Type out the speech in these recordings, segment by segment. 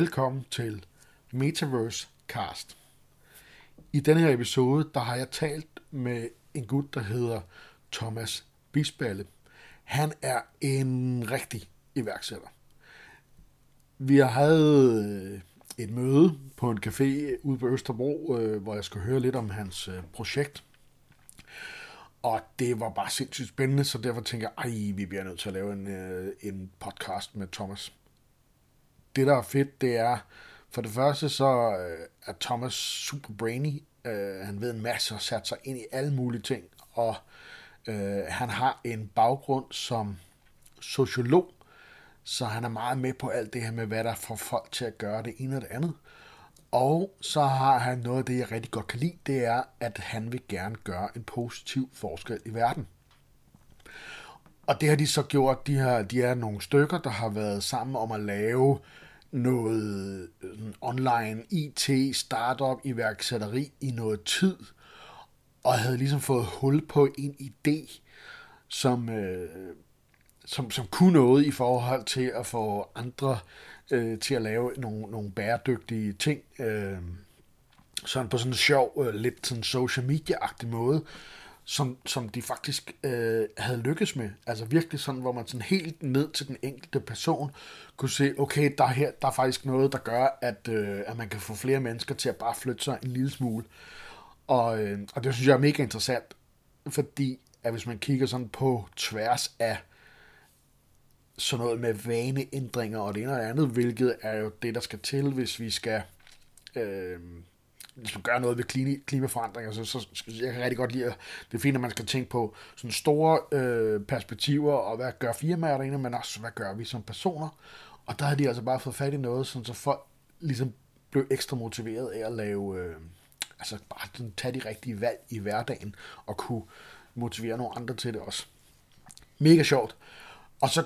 velkommen til Metaverse Cast. I denne her episode, der har jeg talt med en gut, der hedder Thomas Bisballe. Han er en rigtig iværksætter. Vi har haft øh, et møde på en café ude på Østerbro, øh, hvor jeg skulle høre lidt om hans øh, projekt. Og det var bare sindssygt spændende, så derfor tænker jeg, ej, vi bliver nødt til at lave en, en podcast med Thomas. Det, der er fedt, det er, for det første så øh, er Thomas super brainy. Øh, han ved en masse og sat sig ind i alle mulige ting, og øh, han har en baggrund som sociolog, så han er meget med på alt det her med, hvad der får folk til at gøre det ene og det andet. Og så har han noget af det, jeg rigtig godt kan lide, det er, at han vil gerne gøre en positiv forskel i verden. Og det har de så gjort, de, har, de er nogle stykker, der har været sammen om at lave noget online IT, startup, iværksætteri i noget tid, og havde ligesom fået hul på en idé, som, øh, som, som kunne noget i forhold til at få andre øh, til at lave nogle, nogle bæredygtige ting. Øh, sådan på sådan en sjov, øh, lidt sådan social media-agtig måde, som, som de faktisk øh, havde lykkes med. Altså virkelig sådan, hvor man sådan helt ned til den enkelte person kunne se, okay, der er, her, der er faktisk noget, der gør, at, øh, at man kan få flere mennesker til at bare flytte sig en lille smule. Og, øh, og det synes jeg er mega interessant, fordi at hvis man kigger sådan på tværs af sådan noget med vaneændringer og det ene og det andet, hvilket er jo det, der skal til, hvis vi skal øh, hvis man gør noget ved klimaforandringer, så, så jeg kan rigtig godt lide, at det er fint, at man skal tænke på sådan store øh, perspektiver, og hvad gør firmaer derinde, men også, hvad gør vi som personer? Og der har de altså bare fået fat i noget, sådan så folk ligesom blev ekstra motiveret af at lave, øh, altså bare sådan, tage de rigtige valg i hverdagen, og kunne motivere nogle andre til det også. Mega sjovt. Og så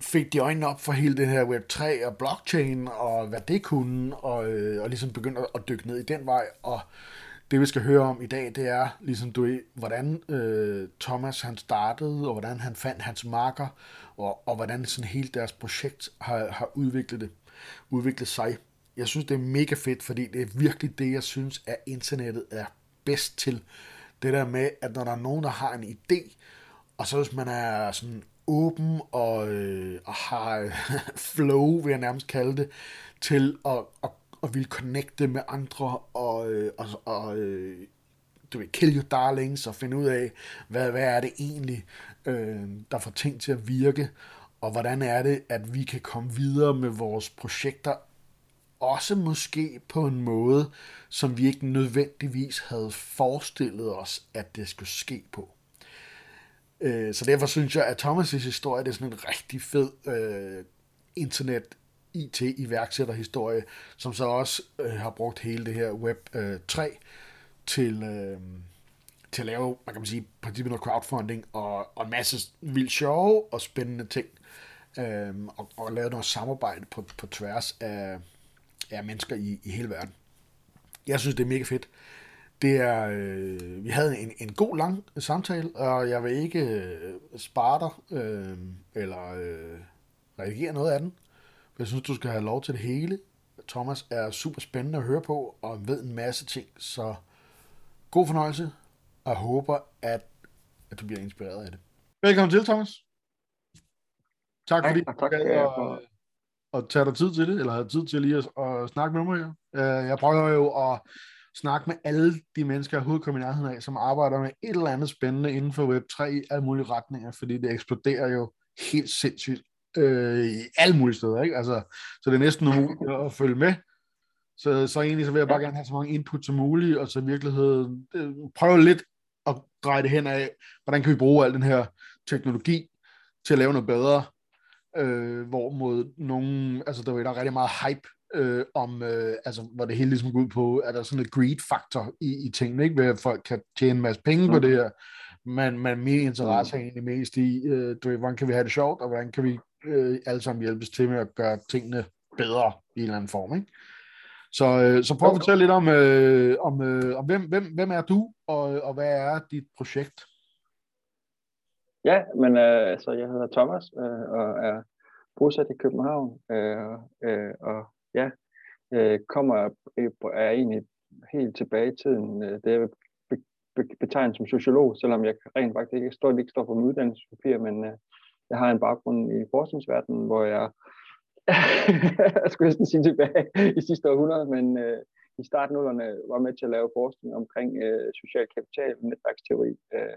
fik de øjnene op for hele det her Web3 og blockchain, og hvad det kunne, og, øh, og ligesom begyndte at dykke ned i den vej, og det vi skal høre om i dag, det er ligesom du hvordan øh, Thomas han startede, og hvordan han fandt hans marker, og, og hvordan sådan hele deres projekt har, har udviklet det, udviklet sig. Jeg synes, det er mega fedt, fordi det er virkelig det, jeg synes, at internettet er bedst til. Det der med, at når der er nogen, der har en idé, og så hvis man er sådan åben og, øh, og har øh, flow, vil jeg nærmest kalde det, til at, at, at ville connecte med andre og, øh, og, og øh, du ved, kill your darlings og finde ud af, hvad, hvad er det egentlig, øh, der får ting til at virke, og hvordan er det, at vi kan komme videre med vores projekter, også måske på en måde, som vi ikke nødvendigvis havde forestillet os, at det skulle ske på. Øh, så derfor synes jeg, at Thomas' historie det er sådan en rigtig fed øh, internet IT-iværksætterhistorie, som så også øh, har brugt hele det her Web øh, 3 til, øh, til at lave, man kan man sige, princippet noget crowdfunding og, og en masse vildt sjove og spændende ting. Øh, og, og lave noget samarbejde på, på tværs af, af mennesker i, i hele verden. Jeg synes, det er mega fedt. Det er, øh, vi havde en, en god lang samtale, og jeg vil ikke øh, spare dig, øh, eller øh, reagere noget af den. Jeg synes, du skal have lov til det hele. Thomas er super spændende at høre på, og ved en masse ting, så god fornøjelse, og håber, at, at du bliver inspireret af det. Velkommen til, Thomas. Tak fordi du tak, at, at tage dig tid til det, eller have tid til lige at, at snakke med mig her. Øh, jeg prøver jo at snakke med alle de mennesker, jeg overhovedet kommer i nærheden af, som arbejder med et eller andet spændende inden for Web3 i alle mulige retninger, fordi det eksploderer jo helt sindssygt øh, i alle mulige steder. Ikke? Altså, så det er næsten umuligt at følge med. Så, så egentlig så vil jeg bare gerne have så mange input som muligt, og så i virkeligheden øh, prøve lidt at dreje det hen af, hvordan kan vi bruge al den her teknologi til at lave noget bedre, øh, hvor mod nogen, altså der er rigtig meget hype øh, om, øh, altså, hvor det hele ligesom går ud på, at der er sådan et greed-faktor i, i tingene, ikke? at folk kan tjene en masse penge mm. på det her, men, men min interesse er egentlig mest i, øh, du ved, hvordan kan vi have det sjovt, og hvordan kan vi øh, alle sammen hjælpes til med at gøre tingene bedre i en eller anden form, ikke? Så, øh, så prøv at fortælle lidt om, øh, om, øh, om hvem, hvem, hvem er du, og, og hvad er dit projekt? Ja, men øh, så jeg hedder Thomas, øh, og er bosat i København, øh, øh, og ja, øh, kommer øh, er egentlig helt tilbage i tiden. Øh, det er betegnet som sociolog, selvom jeg rent faktisk ikke står, ikke står på min uddannelsespapir, men øh, jeg har en baggrund i forskningsverdenen, hvor jeg, jeg skulle næsten sige tilbage i sidste århundrede, men øh, i starten var med til at lave forskning omkring øh, social kapital og netværksteori, øh,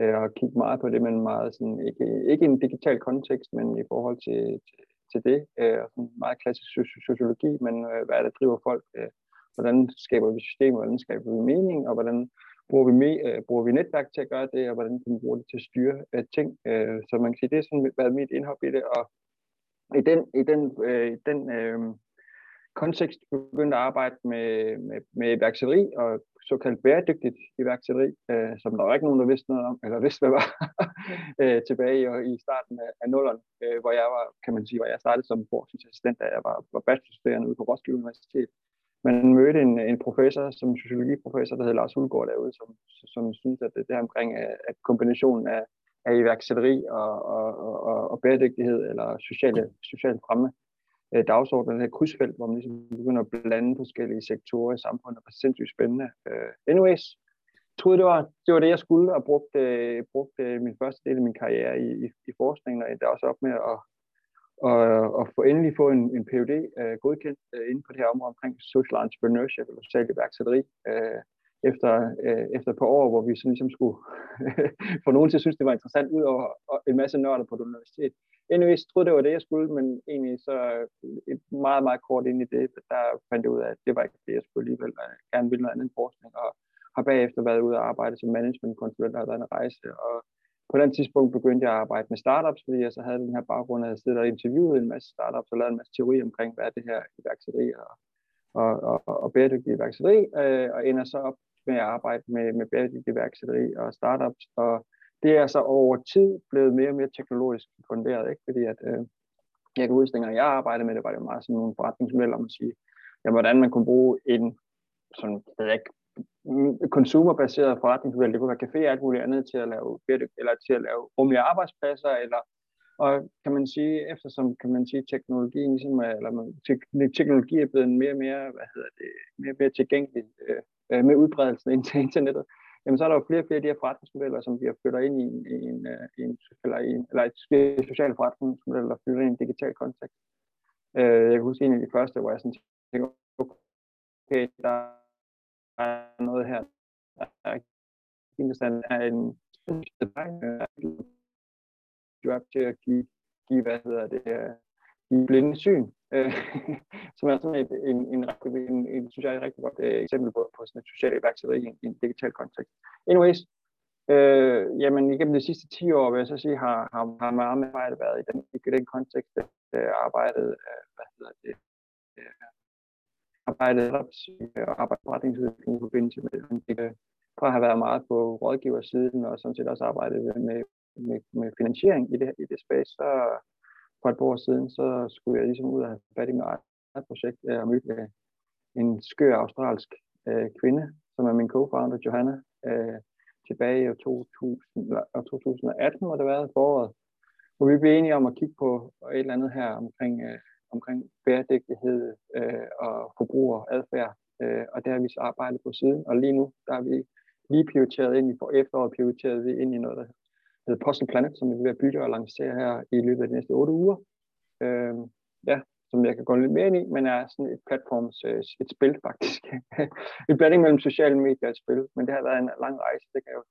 øh, og kigge meget på det, men meget sådan, ikke, ikke i en digital kontekst, men i forhold til, til, til det, øh, sådan meget klassisk sociologi, men øh, hvad er det, driver folk, øh, hvordan skaber vi systemer, hvordan skaber vi mening, og hvordan bruger vi, me, øh, bruger vi netværk til at gøre det, og hvordan kan vi bruge det til at styre øh, ting. Øh, så man kan sige, det er sådan været mit indhop i det, og i den, i den, øh, den øh, kontekst begyndte at arbejde med, med, med iværksætteri og såkaldt bæredygtigt iværksætteri, øh, som der var ikke nogen, der vidste noget om, eller vidste, hvad var, øh, tilbage i, i starten af, af nullerne, øh, hvor jeg var, kan man sige, hvor jeg startede som forskningsassistent, da jeg var, var bachelorstuderende ude på Roskilde Universitet, man mødte en, en professor, som sociologiprofessor, der hed Lars Hulgaard derude, som, som synes, at det der omkring at kombinationen af, af iværksætteri og, og, og, og bæredygtighed eller sociale, sociale fremme øh, dagsordenen, den her krydsfelt, hvor man ligesom begynder at blande forskellige sektorer i samfundet, og sindssygt spændende. Øh, anyways, troede, det var, det var det, jeg skulle, og brugte, øh, brugte min første del af min karriere i, i, i forskningen, og endte også op med at, og, og få endelig få en, en PhD øh, godkendt øh, inden for det her område omkring social entrepreneurship eller socialt iværksætteri. øh, efter, øh, efter et par år, hvor vi så ligesom skulle få nogen til at synes, det var interessant, ud over en masse nørder på et universitet. Anyways, troede, det var det, jeg skulle, men egentlig så øh, et meget, meget kort ind i det, der fandt jeg ud af, at det var ikke det, jeg skulle alligevel. Jeg gerne ville noget andet forskning, og har bagefter været ude og arbejde som managementkonsulent og har været en rejse, og på den tidspunkt begyndte jeg at arbejde med startups, fordi jeg så havde den her baggrund, at jeg siddet og interviewet en masse startups og lavet en masse teori omkring, hvad er det her iværksætteri og, og, og, og bæredygtig iværksætteri, øh, og ender så op med at arbejde med, med bæredygtig iværksætteri og startups, og det er så over tid blevet mere og mere teknologisk funderet, ikke? fordi at, øh, jeg kan huske, dengang jeg arbejdede med det, var det meget sådan nogle forretningsmodeller, om at sige, ja, hvordan man kunne bruge en sådan, jeg ved ikke, konsumerbaseret forretningsmodel, det kunne være café og alt muligt andet til at lave, eller til at lave rumlige arbejdspladser, eller og kan man sige, eftersom kan man sige, teknologien ligesom, eller teknologi er blevet mere og mere, hvad hedder det, mere og mere tilgængelig øh, øh med udbredelsen ind til internettet, jamen så er der jo flere og flere af de her forretningsmodeller, som bliver flyttet ind i en, i en, øh, i en, eller, i en, eller et socialt forretningsmodel, der flytter ind i en digital kontekst. Øh, jeg kan huske en af de første, hvor jeg sådan tænkte, okay, der er noget her, der er interessant, er en job øh, til at give, give hvad hedder det, øh, give blinde syn, øh, som er sådan et, en, en, en, en, synes jeg er et rigtig godt øh, eksempel på, på sådan et socialt iværksætteri i, i en digital kontekst. Anyways, øh, jamen igennem de sidste 10 år, vil jeg så sige, har, har, har meget med arbejde været i den, i den kontekst, øh, arbejdet, øh, hvad hedder det, øh, arbejdet øh, og arbejdsretningsudvikling i forbindelse med øh, det. Fra at have været meget på rådgiversiden og sådan set også arbejdet med, med, med finansiering i det, i det space, så for et par år siden, så skulle jeg ligesom ud og have fat i mit eget projekt. Øh, og mødte øh, en skør australsk øh, kvinde, som er min co-founder, Johanna, øh, tilbage i 2000, 2018, hvor det været foråret, hvor vi blev enige om at kigge på et eller andet her omkring, øh, omkring bæredygtighed øh, og forbrugeradfærd, øh, og det har vi så arbejdet på siden, og lige nu, der har vi lige prioriteret ind i for efteråret, prioriteret vi ind i noget, der hedder Puzzle Planet, som vi vil bygge og lancere her i løbet af de næste otte uger. Øh, ja, som jeg kan gå lidt mere ind i, men er sådan et platforms, øh, et spil faktisk. et blanding mellem sociale medier og et spil, men det har været en lang rejse, det kan jeg jo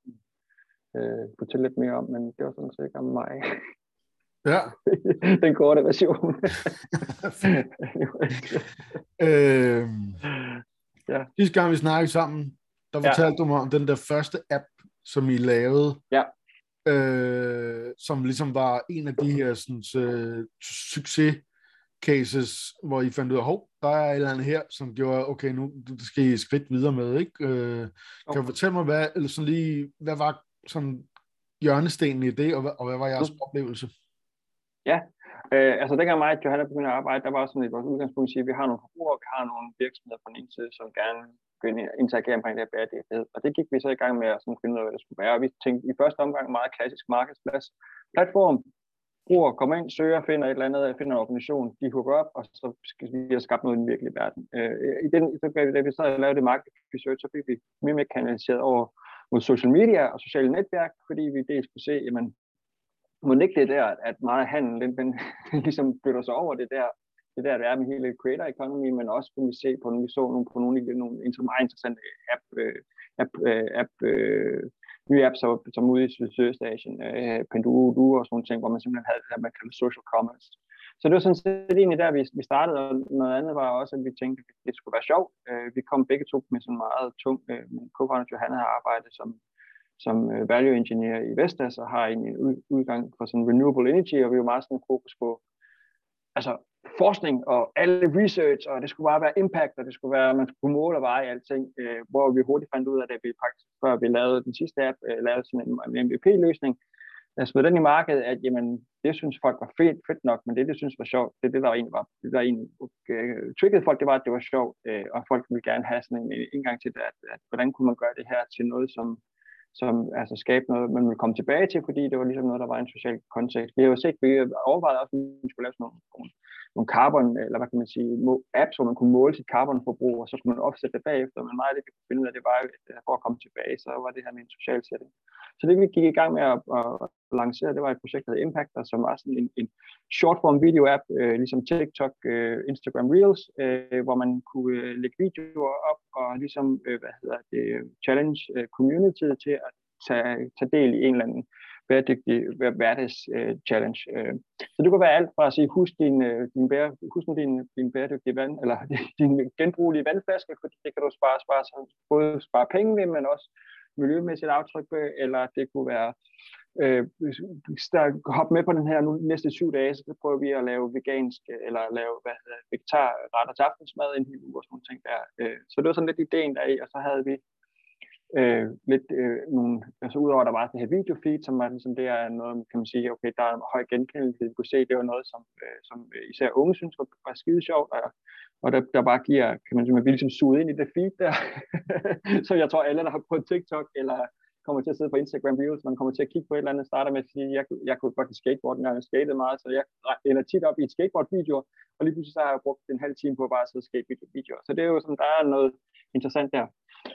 øh, fortælle lidt mere om, men det var sådan set om mig. Ja. Den korte version. øhm, ja. Sidste gang vi snakkede sammen, der fortalte ja. du mig om den der første app, som I lavede. Ja øh, som ligesom var en af de her sådan, uh, succes cases, hvor I fandt ud af, hov, der er et eller andet her, som gjorde, okay, nu skal I skridt videre med, ikke? Øh, okay. Kan du fortælle mig, hvad, eller sådan lige, hvad var sådan hjørnestenen i det, og hvad, og hvad var jeres mm. oplevelse? Ja, øh, altså dengang mig og Johanna begyndte at arbejde, der var sådan et vores udgangspunkt at sige, at vi har nogle forbrugere, vi har nogle virksomheder på den ene side, som gerne interagere omkring det her bæredygtighed. Og det gik vi så i gang med at sådan finde ud af, hvad det skulle være. Og vi tænkte i første omgang meget klassisk markedsplads platform, bruger, kommer ind, søger, finder et eller andet, øh, finder en organisation, de hooker op, og så skal vi have skabt noget i den virkelige verden. Øh, I den, så vi, da vi så lavede det market research, så fik vi mere mere kanaliseret over mod social media og sociale netværk, fordi vi dels kunne se, jamen, må det ikke det der, at meget handel, den, den ligesom flytter sig over det der, det der, der er med hele creator economy, men også kunne vi se på, når vi så nogle, på nogle, nogle meget interessante app, øh, app, øh, app øh, nye apps, som, som ude i Sydøstasien, øh, og sådan nogle ting, hvor man simpelthen havde det der, man kalder social commerce. Så det var sådan set egentlig der, vi, vi startede, og noget andet var også, at vi tænkte, at det skulle være sjovt. Øh, vi kom begge to med sådan meget tung, øh, min co-founder Johanna har arbejdet som, som øh, value engineer i Vestas, og har en udgang for sådan renewable energy, og vi var meget sådan fokus på, altså forskning og alle research, og det skulle bare være impact, og det skulle være, man skulle måle og veje alting, øh, hvor vi hurtigt fandt ud af, at vi faktisk, før vi lavede den sidste app, øh, lavede sådan en, MVP-løsning, der smed den i markedet, at jamen, det synes folk var fedt, fedt nok, men det, det synes var sjovt, det det, der egentlig var, det der egentlig øh, triggede folk, det var, at det var sjovt, øh, og folk ville gerne have sådan en indgang til det, at, at, hvordan kunne man gøre det her til noget, som, som altså skabe noget, man ville komme tilbage til, fordi det var ligesom noget, der var en social kontekst. Vi har jo set, vi overvejede også, at vi skulle lave sådan nogle, nogle carbon, eller hvad kan man sige, apps, hvor man kunne måle sit carbonforbrug, og så kunne man offsætte det bagefter, men meget af det, vi kunne finde ud af, det var, at øh, for at komme tilbage, så var det her med en social setting. Så det, vi gik i gang med at, at lancere, det var et projekt, der hed Impactor, som var sådan en, en short-form video-app, øh, ligesom TikTok, øh, Instagram Reels, øh, hvor man kunne øh, lægge videoer op og ligesom, øh, hvad hedder det, challenge øh, community til at tage, tage del i en eller anden bæredygtig hverdags-challenge. Øh, øh, så det kunne være alt fra at sige, husk din, øh, din, bære, husk din, din bæredygtige vand, eller din genbrugelige vandflaske, fordi det kan du spare, spare både spare penge ved, men også miljømæssigt aftryk ved, eller det kunne være øh, hop med på den her nu næste syv dage, så prøver vi at lave vegansk, eller lave hvad hedder, vegetarretter til aftensmad en hel uge og sådan nogle ting der. Øh, så det var sådan lidt ideen der i, og så havde vi øh, lidt øh, nogle, altså udover at der var det her videofeed, som var ligesom det er noget, kan man sige, okay, der er høj genkendelse, vi kunne se, det var noget, som, øh, som især unge synes var, var skide sjovt, og, og der, der bare giver, kan man sige, man ligesom suge ind i det feed der, så jeg tror alle, der har prøvet TikTok, eller kommer til at sidde på Instagram Reels, man kommer til at kigge på et eller andet, starter med at sige, jeg, jeg kunne godt lide skateboard, når jeg skatede meget, så jeg ender tit op i et skateboard-video, og lige pludselig så har jeg brugt en halv time på at bare sidde og skate videoer. Så det er jo sådan, der er noget interessant der.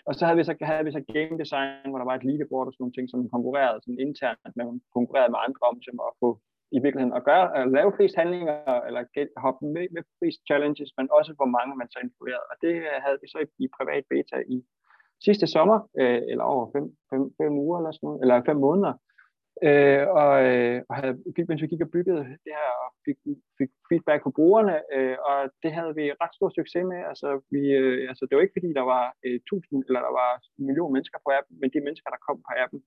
Og så havde vi så, havde vi så game design, hvor der var et leaderboard og sådan nogle ting, som konkurrerede sådan internt, men man konkurrerede med andre om som at få i virkeligheden at gøre, at lave flest handlinger, eller get, hoppe med, med flest challenges, men også hvor mange man så influerede. Og det øh, havde vi så i, i privat beta i sidste sommer, øh, eller over fem, fem, fem uger eller sådan noget, eller fem måneder. Øh, og, øh, og havde, mens vi gik og byggede det her, og fik, fik feedback på brugerne, øh, og det havde vi ret stor succes med. Altså, vi, øh, altså, det var ikke fordi, der var øh, tusind eller der var en million mennesker på appen, men de mennesker, der kom på appen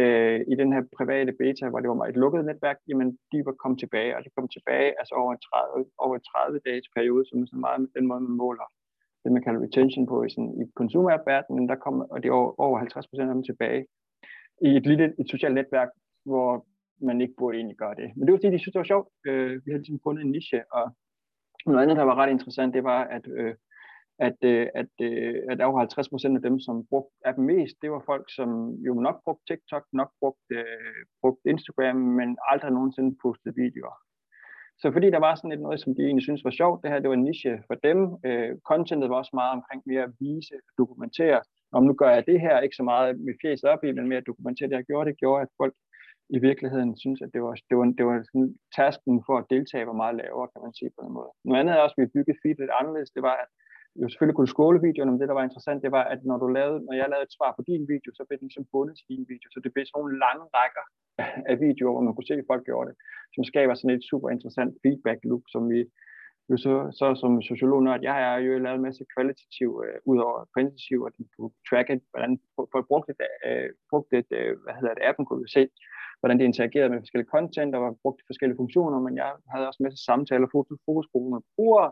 øh, i den her private beta, hvor det var et lukket netværk, jamen de var kommet tilbage, og de kom tilbage altså over en 30, over en 30 dages periode, som er så meget den måde, man måler det, man kalder retention på i, sådan, i consumer app men der kom, og det er over, over 50 procent af dem tilbage i et lille et socialt netværk, hvor man ikke burde egentlig gøre det. Men det var fordi, de synes, det var sjovt. Øh, vi havde ligesom fundet en niche, og noget andet, der var ret interessant, det var, at, øh, at, øh, at, øh, at over 50 procent af dem, som brugte appen mest, det var folk, som jo nok brugte TikTok, nok brugte, øh, brugte Instagram, men aldrig nogensinde postede videoer. Så fordi der var sådan lidt noget, som de egentlig synes var sjovt, det her det var en niche for dem. Øh, contentet var også meget omkring mere at vise, dokumentere. Om nu gør jeg det her, ikke så meget med fjes op i, men mere at dokumentere det, jeg gjorde. Det gjorde, at folk i virkeligheden synes, at det var, det var, det var sådan, tasken for at deltage var meget lavere, kan man sige på den måde. Noget andet er også, at vi byggede feed lidt anderledes. Det var, at jo selvfølgelig kunne skåle videoen, men det, der var interessant, det var, at når, du lavede, når jeg lavede et svar på din video, så blev den som bundet til din video. Så det blev sådan nogle lange rækker af videoer, hvor man kunne se, at folk gjorde det, som skaber sådan et super interessant feedback loop, som vi jo så, så som sociolog, når jeg har jo lavet en masse kvalitativ, øh, ud over kvantitativ, at du kunne tracke, hvordan folk brugte det, øh, brugte det øh, hvad hedder det, appen, kunne vi se, hvordan det interagerede med forskellige content, og brugte forskellige funktioner, men jeg havde også en masse samtaler, fokus, fokusgrupper med brugere,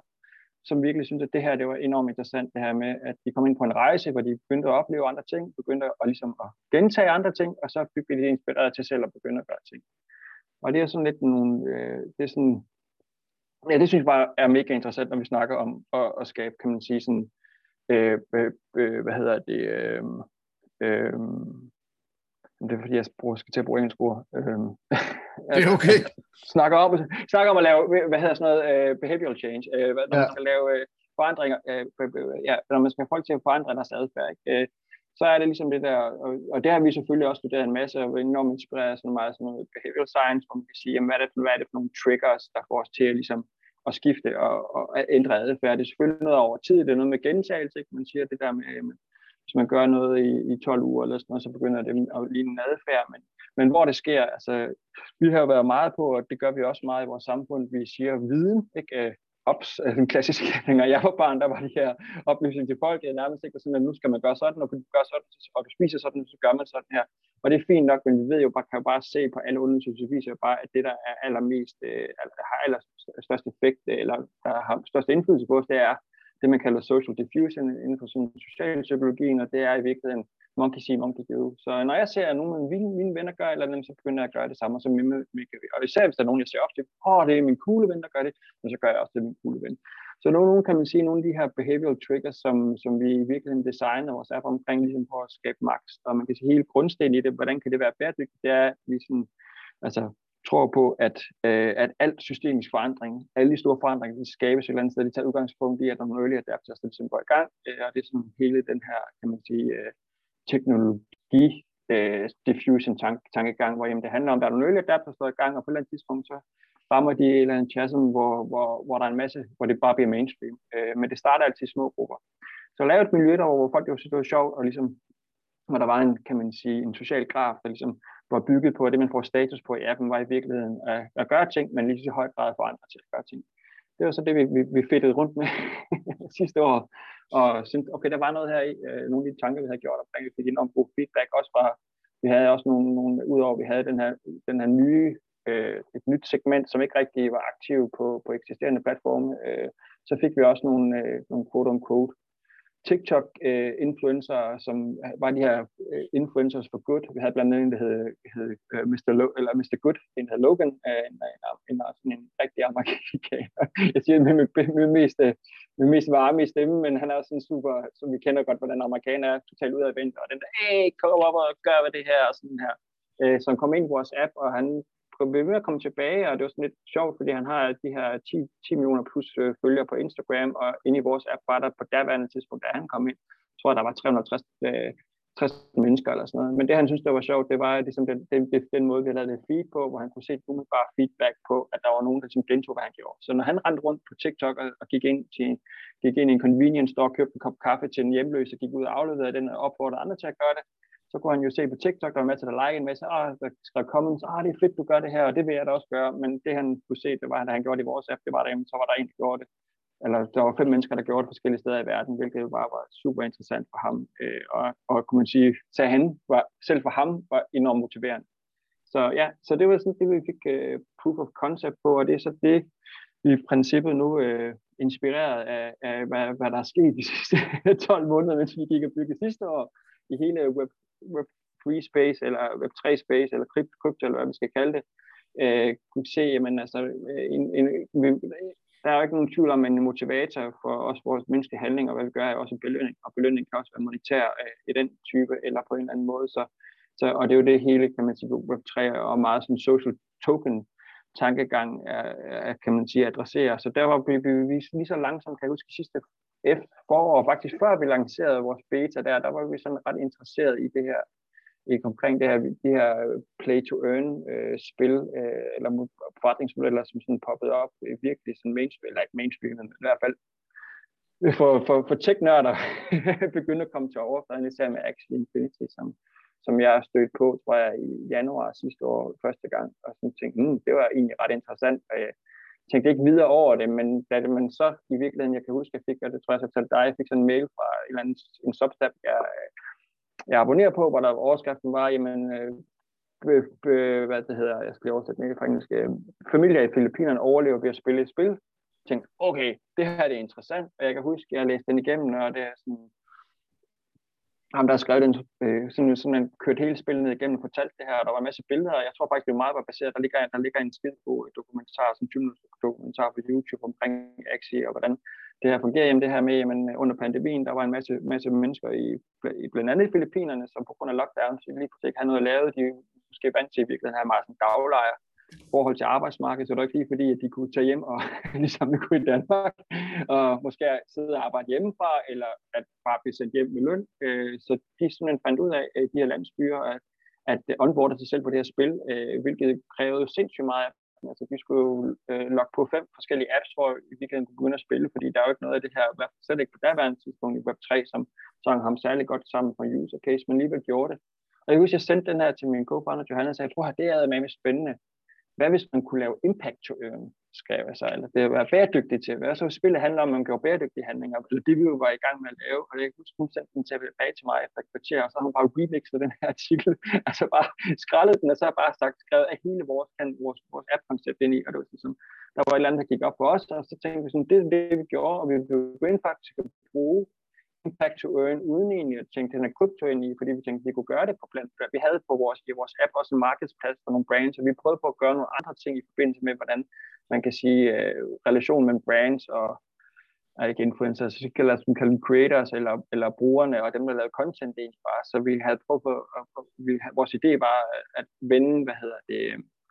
som virkelig synes, at det her det var enormt interessant, det her med, at de kom ind på en rejse, hvor de begyndte at opleve andre ting, begyndte at, ligesom at gentage andre ting, og så blev de inspireret til selv at begynde at gøre ting. Og det er sådan lidt nogle, øh, det er sådan, ja, det synes jeg bare er mega interessant, når vi snakker om at, at skabe, kan man sige, sådan, øh, øh, øh, hvad hedder det, øh, øh, det er fordi, jeg skal til at bruge engelsk ord, øh, Det er okay. snakker om, snakker om at lave, hvad hedder sådan noget, uh, behavioral change, uh, når ja. man skal lave uh, forandringer, uh, ja, når man skal have folk til at forandre deres adfærd, ikke? Uh, så er det ligesom det der, og, og det har vi selvfølgelig også studeret en masse, og vi er enormt inspireret sådan meget sådan noget behavioral science, hvor man kan sige, jamen, hvad, er det, hvad er det for nogle triggers, der får os til at, ligesom, at skifte og, og ændre adfærd. Det er selvfølgelig noget over tid, det er noget med gentagelse, ikke? man siger det der med, jamen, hvis man gør noget i, i 12 uger eller sådan noget, så begynder det at ligne en adfærd, men, men hvor det sker, altså, vi har jo været meget på, og det gør vi også meget i vores samfund, vi siger viden, ikke? Øh, ops, den klassiske, når jeg var barn, der var de her oplysninger til folk, jeg nærmest ikke sådan, at nu skal man gøre sådan, og du gør sådan, og du spiser sådan, så gør man sådan her. Og det er fint nok, men vi ved jo bare, kan jo bare se på alle undersøgelser, viser bare, at det, der er allermest, øh, har allerstørst effekt, eller der har størst indflydelse på os, det er det, man kalder social diffusion inden for sådan socialpsykologien, og det er i virkeligheden monkey see, monkey do. Så når jeg ser, at nogle af mine, mine venner gør eller andet, så begynder jeg at gøre det samme, som så mimikker vi. Og især hvis der er nogen, jeg ser ofte, åh, oh, det er min kule ven, der gør det, men så gør jeg også det min kule ven. Så nogle, nogle kan man sige, nogle af de her behavioral triggers, som, som vi i virkeligheden designer vores app omkring, ligesom på at skabe max. Og man kan sige, hele grundstenen i det, hvordan kan det være bæredygtigt, det er ligesom, altså tror på, at, øh, at alt systemisk forandring, alle de store forandringer, de skabes et eller andet sted, de tager udgangspunkt i, at der er nogle early adapters, der ligesom går i gang, øh, og det er sådan hele den her, kan man sige, øh, teknologi øh, diffusion tank, tankegang, hvor jamen, det handler om, at der er nogle early adapters, der er i gang, og på et eller andet tidspunkt, så rammer de et eller andet chasm, hvor, hvor, hvor der er en masse, hvor det bare bliver mainstream. Øh, men det starter altid i små grupper. Så lave et miljø der, hvor folk jo synes, det var sjovt, og ligesom, hvor der var en, kan man sige, en social graf, der ligesom var bygget på, det, man får status på i appen, var i virkeligheden at, at gøre ting, men lige så høj grad for andre til at gøre ting. Det var så det, vi, vi, vi fedtede rundt med sidste år, og syntes, okay, der var noget her i, øh, nogle af de tanker, vi havde gjort omkring, vi fik enormt god feedback, også fra, vi havde også nogle, nogle udover, vi havde den her, den her nye, øh, et nyt segment, som ikke rigtig var aktiv på, på eksisterende platforme, øh, så fik vi også nogle, øh, nogle quote-on-quote TikTok-influencer, øh, som var de her øh, influencers for good. Vi havde blandt andet en, der hed, hed øh, Mr. Lo- eller Mr. Good, en der hed Logan, uh, en, en, en, en rigtig amerikaner. Jeg siger med, med, med, mest, øh, med mest varme i stemmen, men han er også sådan super, som vi kender godt, hvordan amerikaner er totalt ud af vent, og den der, hey, kom op og gør det her, og sådan her. Uh, så han kom ind på vores app, og han blev ved at komme tilbage, og det var sådan lidt sjovt, fordi han har de her 10, 10 millioner plus øh, følgere på Instagram, og inde i vores app var der på daværende tidspunkt, da han kom ind, tror jeg, der var 360 øh, 60 mennesker eller sådan noget. Men det, han synes, der var sjovt, det var ligesom den, den, den, den måde, vi havde lavet feed på, hvor han kunne se bare feedback på, at der var nogen, der ligesom gentog, hvad han gjorde. Så når han rendte rundt på TikTok og, og gik, ind til, gik ind i en convenience store, købte en kop kaffe til en hjemløs og gik ud og afleverede den og opfordrede andre til at gøre det, så kunne han jo se på TikTok, der var masser, der like en masse, ah, der skrev comments, ah, det er fedt, du gør det her, og det vil jeg da også gøre, men det han kunne se, det var, at han gjorde det i vores app, det var der, så var der en, der gjorde det, eller der var fem mennesker, der gjorde det forskellige steder i verden, hvilket bare var super interessant for ham, øh, og, og kunne man sige, så han var, selv for ham, var enormt motiverende. Så ja, så det var sådan det, vi fik uh, proof of concept på, og det er så det, vi i princippet nu uh, inspireret af, af hvad, hvad der er sket de sidste 12 måneder, mens vi gik og byggede sidste år i hele web Web3 space, eller Web3 space, eller krypto, eller hvad vi skal kalde det, øh, kunne se, jamen altså, øh, en, en, der er jo ikke nogen tvivl om, en motivator for os vores menneskelige handlinger, og hvad vi gør, er også en belønning, og belønning kan også være monetær øh, i den type, eller på en eller anden måde, så, så, og det er jo det hele, kan man sige, Web3 og meget sådan social token tankegang er, er, kan man sige, adresserer. Så der var vi, vi, vi lige så langsomt, kan jeg huske, sidste F forår, faktisk før vi lancerede vores beta der, der var vi sådan ret interesseret i det her, i, omkring det her, de her play to earn øh, spil, øh, eller forretningsmodeller, som sådan poppede op, øh, virkelig sådan mainstream, eller ikke mainstream, men i hvert fald for, for, for tech-nørder begyndte at komme til overfladen, især med Axie Infinity, som, som jeg stødte stødt på, tror jeg, i januar sidste år første gang, og sådan tænkte, hmm, det var egentlig ret interessant, og jeg tænkte ikke videre over det, men da det, man så i virkeligheden, jeg kan huske, jeg fik, og det tror jeg, jeg fortalte dig, jeg fik sådan en mail fra en eller anden en substab, jeg, jeg abonnerer på, hvor der overskriften var, jamen, øh, øh, øh, hvad det hedder, jeg skal lige oversætte det fra engelsk, øh, familier i Filippinerne overlever ved at spille et spil. Jeg tænkte, okay, det her det er interessant, og jeg kan huske, jeg læste den igennem, og det er sådan, ham, der har skrevet den, øh, sådan, simpelthen kørt hele spillet ned igennem og fortalt det her, og der var en masse billeder, og jeg tror faktisk, det er meget var baseret, der ligger, der ligger en skid på øh, dokumentar, sådan en dokumentar på YouTube omkring Axie, og hvordan det her fungerer. Jamen det her med, jamen under pandemien, der var en masse, masse mennesker i, i blandt andet i Filippinerne, som på grund af lockdown, så lige pludselig ikke havde noget at lave, de måske vant til i virkeligheden her meget sådan daglejr, forhold til arbejdsmarkedet, så det var ikke lige fordi, at de kunne tage hjem og ligesom vi kunne i Danmark, og måske sidde og arbejde hjemmefra, eller at bare blive sendt hjem med løn. Øh, så de simpelthen fandt ud af, at de her landsbyer, at, at onboarde sig selv på det her spil, øh, hvilket krævede sindssygt meget af. Altså, de skulle jo øh, logge på fem forskellige apps, hvor vi kan begynde at spille, fordi der er jo ikke noget af det her, slet ikke på daværende tidspunkt i Web3, som sang ham særlig godt sammen på user case, men alligevel gjorde det. Og jeg husker, jeg sendte den her til min co-founder Johanna og sagde, prøv det er med spændende. Hvad hvis man kunne lave impact to earn, skrev jeg så, eller det at være bæredygtig til. være så spillet handler om, at man gjorde bæredygtige handlinger, og det vi jo var i gang med at lave, og det kunne hun sendte den tilbage til mig efter et kvarter, og så har hun bare remixet den her artikel, altså bare skrællet den, og så har bare sagt, skrevet af hele vores, vores, vores app-koncept ind i, og det var sådan, der var et eller andet, der gik op for os, og så tænkte vi sådan, det er det, vi gjorde, og vi begyndte faktisk at bruge impact to earn, uden egentlig at tænke den her krypto ind i, fordi vi tænkte, at vi kunne gøre det på blandt Vi havde på vores, i vores app også en markedsplads for nogle brands, og vi prøvede på at gøre nogle andre ting i forbindelse med, hvordan man kan sige, uh, relationen mellem brands og er ikke influencers, så kan vi kalde dem creators eller, eller brugerne, og dem, der lavede content egentlig bare. Så vi havde prøvet på, at, vi, vores idé var at vende, hvad hedder det,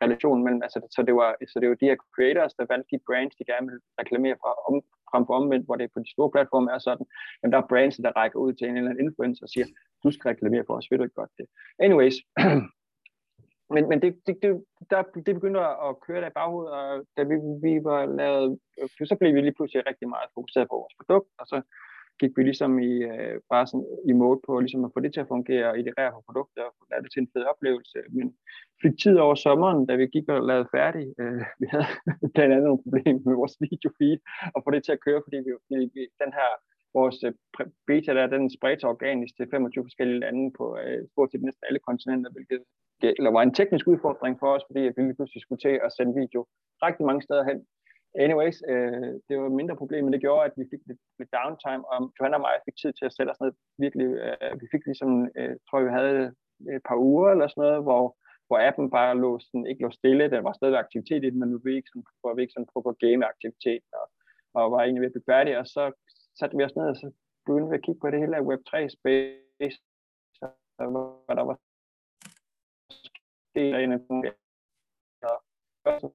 relationen mellem, altså, så det var, så det var de her creators, der valgte de brands, de gerne ville reklamere fra, om, frem for omvendt, hvor det på de store platforme er sådan, at der er brands, der rækker ud til en eller anden influencer og siger, du skal reklamere for os, ved du ikke godt det. Anyways, men, men det, det, det, der, det begyndte at køre der i baghovedet, og da vi, vi var lavet, så blev vi lige pludselig rigtig meget fokuseret på vores produkt, og så gik vi ligesom i, øh, bare sådan i mode på ligesom at få det til at fungere og iterere på produkter og lade det til en fed oplevelse. Men fik tid over sommeren, da vi gik og lavede færdig. Øh, vi havde blandt andet nogle problemer med vores videofeed og få det til at køre, fordi vi, vi den her vores øh, beta der, den spredte organisk til 25 forskellige lande på øh, stort set næsten alle kontinenter, hvilket eller var en teknisk udfordring for os, fordi vi pludselig skulle til at sende video rigtig mange steder hen, Anyways, øh, det var et mindre problem, men det gjorde, at vi fik lidt, lidt downtime, og Johanna og mig fik tid til at sætte os ned. Virkelig, øh, vi fik ligesom, øh, tror jeg, vi havde et par uger eller sådan noget, hvor, hvor appen bare lå sådan, ikke lå stille. Der var stadig aktivitet i den, men nu var vi ikke sådan, var vi ikke sådan på, på game-aktivitet, og, og var egentlig ved at blive færdige, og så satte vi os ned, og så begyndte vi at kigge på det hele af Web3-space, og hvad der var det og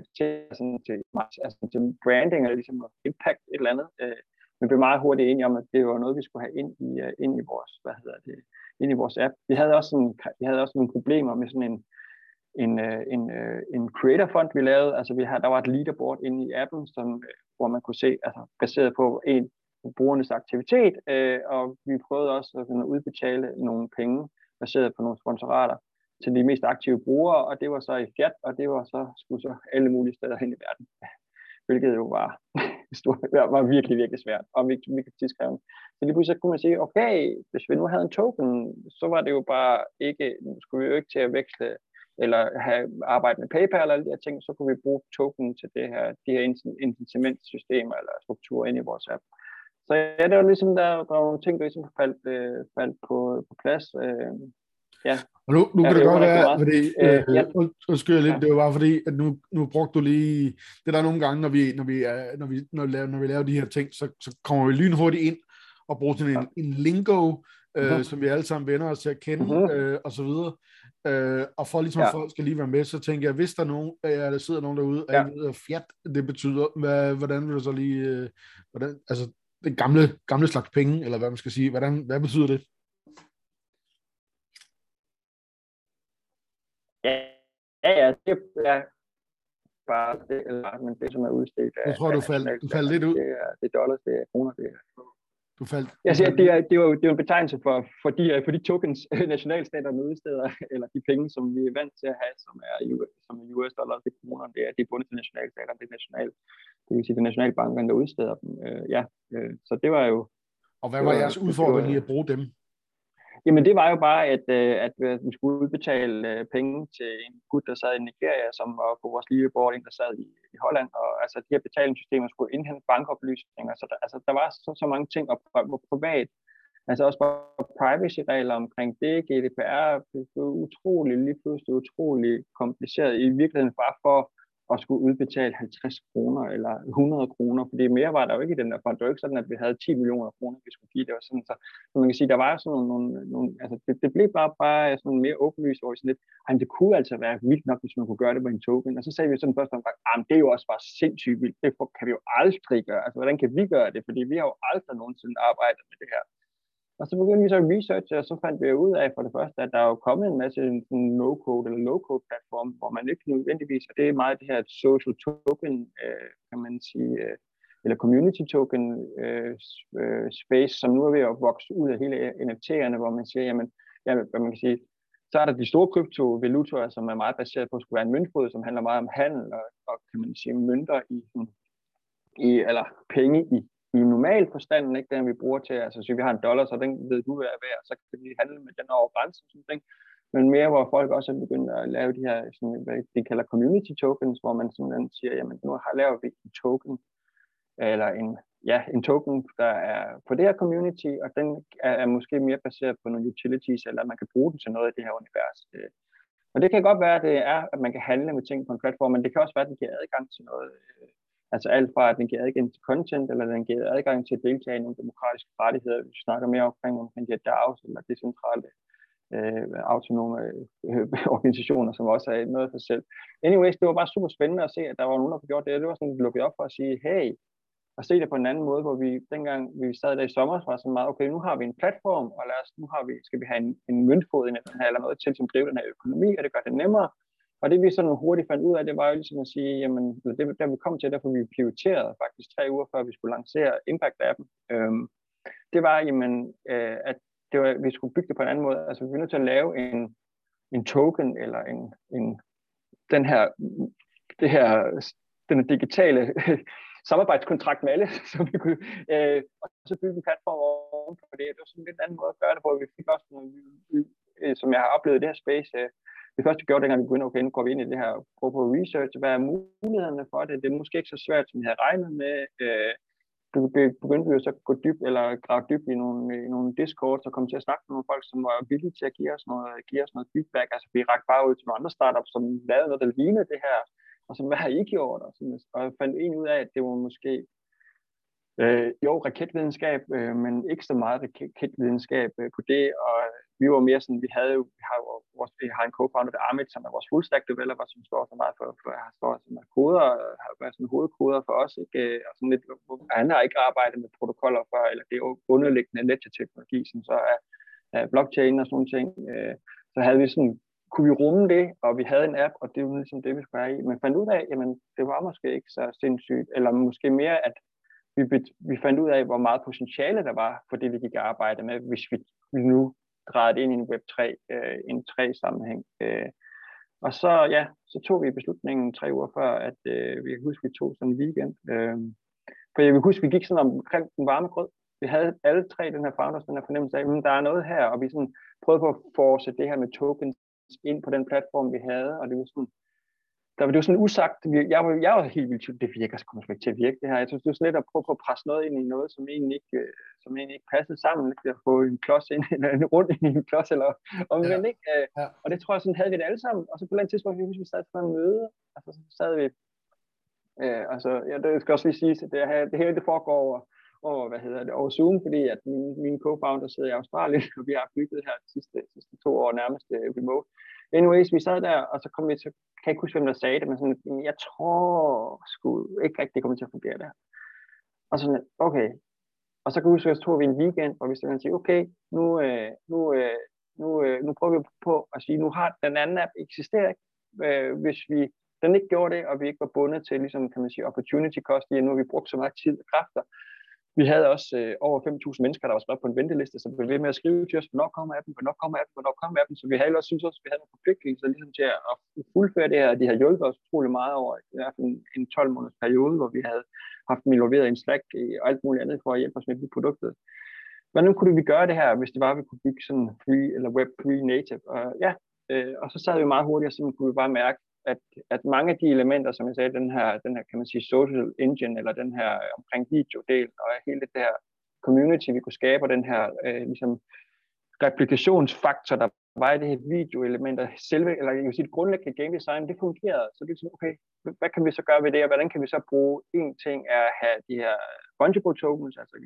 en sådan, til, altså, til branding og ligesom impact et eller andet. Øh, vi blev meget hurtigt enige om, at det var noget, vi skulle have ind i, uh, ind i vores, hvad hedder det, ind i vores app. Vi havde også, sådan, vi havde også nogle problemer med sådan en, en, uh, en, uh, en creator fund, vi lavede. Altså, vi havde, der var et leaderboard inde i appen, som, hvor man kunne se, altså baseret på en brugernes aktivitet, øh, og vi prøvede også at udbetale nogle penge baseret på nogle sponsorater til de mest aktive brugere, og det var så i Fiat, og det var så, skulle så alle mulige steder hen i verden. Hvilket jo var, var virkelig, virkelig svært, og virkelig, virkelig tidskrævende. Så lige pludselig kunne man sige, okay, hvis vi nu havde en token, så var det jo bare ikke, skulle vi jo ikke til at veksle eller have arbejde med PayPal eller alle de her ting, så kunne vi bruge token til det her, de her incitamentsystemer eller strukturer ind i vores app. Så ja, det var ligesom, der, der var nogle ting, der ligesom faldt, øh, faldt på, på plads. Øh, ja. Og nu, nu ja, kan det, det godt være, fordi, øh, ja. undskyld lidt, ja. det var bare fordi, at nu, nu brugte du lige, det der nogle gange, når vi, når vi, når vi, når vi, laver, når vi laver de her ting, så, så kommer vi lynhurtigt ind og bruger sådan en, en lingo, øh, uh-huh. som vi alle sammen vender os til at kende, uh-huh. øh, og så videre. Øh, og for ligesom ja. folk skal lige være med, så tænker jeg, hvis der, er nogen, øh, der sidder nogen derude, og ja. ikke ved, at fjat det betyder, hvad, hvordan vil du så lige, øh, hvordan, altså det gamle, gamle slags penge, eller hvad man skal sige, hvordan, hvad betyder det? Ja, ja, det er bare det, eller, men det, som er udstedt. Jeg tror, du faldt, du faldt lidt ud. Det er, det er dollars, det er kroner, det er... Du faldt. Jeg siger, det er, det er jo, det er jo en betegnelse for, for, de, for de tokens, nationalstaterne udsteder, eller de penge, som vi er vant til at have, som er, som er US dollars, det er kroner, det er, de er bundet til nationalstaterne, det er national, det vil sige, det er nationalbankerne, der udsteder dem. Øh, ja, øh, så det var jo... Og hvad var jeres udfordring i at bruge dem? Jamen det var jo bare, at, øh, at vi skulle udbetale øh, penge til en gut, der sad i Nigeria, som var på vores liveboarding, der sad i, i Holland, og altså de her betalingssystemer skulle indhente bankoplysninger, så der, altså, der var så, så mange ting, og privat, altså også bare privacy-regler omkring det, GDPR, det blev utrolig, lige pludselig utrolig kompliceret i virkeligheden bare for at skulle udbetale 50 kroner eller 100 kroner, fordi mere var der jo ikke i den der fond. Det var ikke sådan, at vi havde 10 millioner kroner, vi skulle give. Det var sådan, så, så man kan sige, der var sådan nogle, nogle, nogle altså det, det, blev bare, bare sådan mere åbenlyst over sådan lidt, ej, det kunne altså være vildt nok, hvis man kunne gøre det på en token. Og så sagde vi sådan først omgang, det er jo også bare sindssygt vildt, det kan vi jo aldrig gøre. Altså, hvordan kan vi gøre det? Fordi vi har jo aldrig nogensinde arbejdet med det her. Og så begyndte vi så at researche, og så fandt vi ud af for det første, at der er jo kommet en masse no-code eller low-code platform, hvor man ikke nødvendigvis, og det er meget det her social token, øh, kan man sige, øh, eller community token øh, øh space, som nu er ved at vokse ud af hele NFT'erne, hvor man siger, jamen, jamen, hvad man kan sige, så er der de store kryptovalutaer, som er meget baseret på at skulle være en møntfod, som handler meget om handel og, og kan man sige, mønter i, i eller penge i i normal forstand, ikke den vi bruger til, altså hvis vi har en dollar, så den ved du hvad er værd, så kan vi handle med den over grænsen, sådan ting. Men mere, hvor folk også er begyndt at lave de her, sådan, hvad de kalder community tokens, hvor man simpelthen siger, jamen nu har lavet vi en token, eller en, ja, en token, der er på det her community, og den er, er måske mere baseret på nogle utilities, eller man kan bruge den til noget i det her univers. Øh. Og det kan godt være, at det er, at man kan handle med ting på en platform, men det kan også være, at den giver adgang til noget øh, Altså alt fra, at den giver adgang til content, eller den giver adgang til at deltage i nogle demokratiske rettigheder. Vi snakker mere omkring, omkring de her DAOs, eller decentrale øh, autonome øh, organisationer, som også er noget for sig selv. Anyways, det var bare super spændende at se, at der var nogen, der gjorde det. Det var sådan, at lukket op for at sige, hey, og se det på en anden måde, hvor vi dengang vi sad der i sommer, var sådan meget, okay, nu har vi en platform, og lad os, nu har vi, skal vi have en, en møntfod i den eller noget til, som driver den her økonomi, og det gør det nemmere, og det vi sådan hurtigt fandt ud af, det var jo ligesom at sige, jamen, det, der vi kom til, derfor vi prioriterede faktisk tre uger før vi skulle lancere Impact-appen, øhm, det var, jamen, øh, at det var, vi skulle bygge det på en anden måde. Altså, vi er nødt til at lave en, en token, eller en, en, den her, det her, den digitale samarbejdskontrakt med alle, så vi kunne, øh, og så bygge en platform oven på det. Det var sådan en lidt anden måde at gøre det på. Vi fik også nogle, Øh, som jeg har oplevet i det her space, øh, det første, vi gjorde, dengang vi begyndte, okay, nu går vi ind i det her, prøve på research, hvad er mulighederne for det? Det er måske ikke så svært, som vi havde regnet med. Øh, begyndte vi jo så at gå dybt, eller grave dybt i nogle, i nogle discords, og komme til at snakke med nogle folk, som var villige til at give os noget, give os noget feedback. Altså, vi rakte bare ud til nogle andre startups, som lavede noget, der lignede det her, og som, hvad har I gjort? Og, sådan, og jeg fandt egentlig ud af, at det var måske Øh, jo, raketvidenskab, øh, men ikke så meget raketvidenskab øh, på det, og vi var mere sådan, vi havde jo, vi har, vores, vi har en co-founder, der Amit, som er vores full stack developer, som står så meget for, for har står som er koder, har været sådan hovedkoder for os, ikke? Øh, og sådan lidt, han har ikke arbejdet med protokoller for, eller det er underliggende ledger-teknologi, som så er, er blockchain og sådan nogle ting. Øh, så havde vi sådan, kunne vi rumme det, og vi havde en app, og det var ligesom det, vi skulle have i. Men fandt ud af, jamen, det var måske ikke så sindssygt, eller måske mere, at vi, vi fandt ud af, hvor meget potentiale der var for det, vi gik og arbejde med, hvis vi, vi nu drejet ind i en Web3, øh, en 3-sammenhæng. Øh. Og så, ja, så tog vi beslutningen tre uger før, at øh, vi kan huske, vi tog sådan en weekend. Øh. For jeg vil huske, vi gik sådan omkring den varme grød. Vi havde alle tre den her founders, den her fornemmelse af, at der er noget her, og vi sådan prøvede på at force det her med tokens ind på den platform, vi havde, og det var sådan, der var det jo sådan usagt, jeg var, jeg var helt vildt, det virker sgu ikke til at virke det her. Jeg synes, det var sådan lidt at prøve på at presse noget ind i noget, som egentlig ikke, øh, som egentlig ikke passede sammen. Ikke? At få en klods ind, eller en rundt ind i en klods, eller om ja. ikke. Øh, ja. Og det tror jeg, sådan havde vi det alle sammen. Og så på et tidspunkt, hvis vi sad på en møde, altså så sad vi, øh, altså, ja, det skal også lige sige, at det, her, det hele det foregår over, over, hvad hedder det, over Zoom, fordi at min, min co-founder sidder i Australien, og vi har bygget her de sidste, sidste to år nærmest remote. Anyways, vi sad der, og så kom vi til, kan jeg ikke huske, hvem der sagde det, men sådan, jeg tror sgu ikke rigtig, det kommer til at fungere der. Og sådan, okay. Og så kan jeg huske, at så tog vi en weekend, hvor vi sådan sige, okay, nu, øh, nu, øh, nu, øh, nu prøver vi på at sige, nu har den anden app eksisteret, øh, hvis vi den ikke gjorde det, og vi ikke var bundet til, ligesom, kan man sige, opportunity cost, i, nu har vi brugt så meget tid og kræfter, vi havde også øh, over 5.000 mennesker, der var skrevet på en venteliste, som blev ved med at skrive til os, hvornår kommer appen, hvornår kommer appen, hvornår kommer appen. Så vi havde også synes også, at vi havde nogle forpligtelser ligesom til at fuldføre det her. De har hjulpet os utrolig meget over i hvert fald en 12 måneders periode, hvor vi havde haft dem involveret i en Slack og alt muligt andet for at hjælpe os med de produktet. Hvordan kunne vi gøre det her, hvis det var, at vi kunne bygge sådan free eller web free native? Og ja, øh, og så sad vi meget hurtigt, og så kunne vi bare mærke, at, at mange af de elementer, som jeg sagde, den her, den her kan man sige, social engine, eller den her omkring videodel, og hele det her community, vi kunne skabe, og den her øh, ligesom, replikationsfaktor, der var det her videoelementer, selve, eller jeg vil sige, det grundlæggende game design, det fungerede. Så det er sådan, okay, hvad kan vi så gøre ved det, og hvordan kan vi så bruge, en ting er at have de her fungible tokens, altså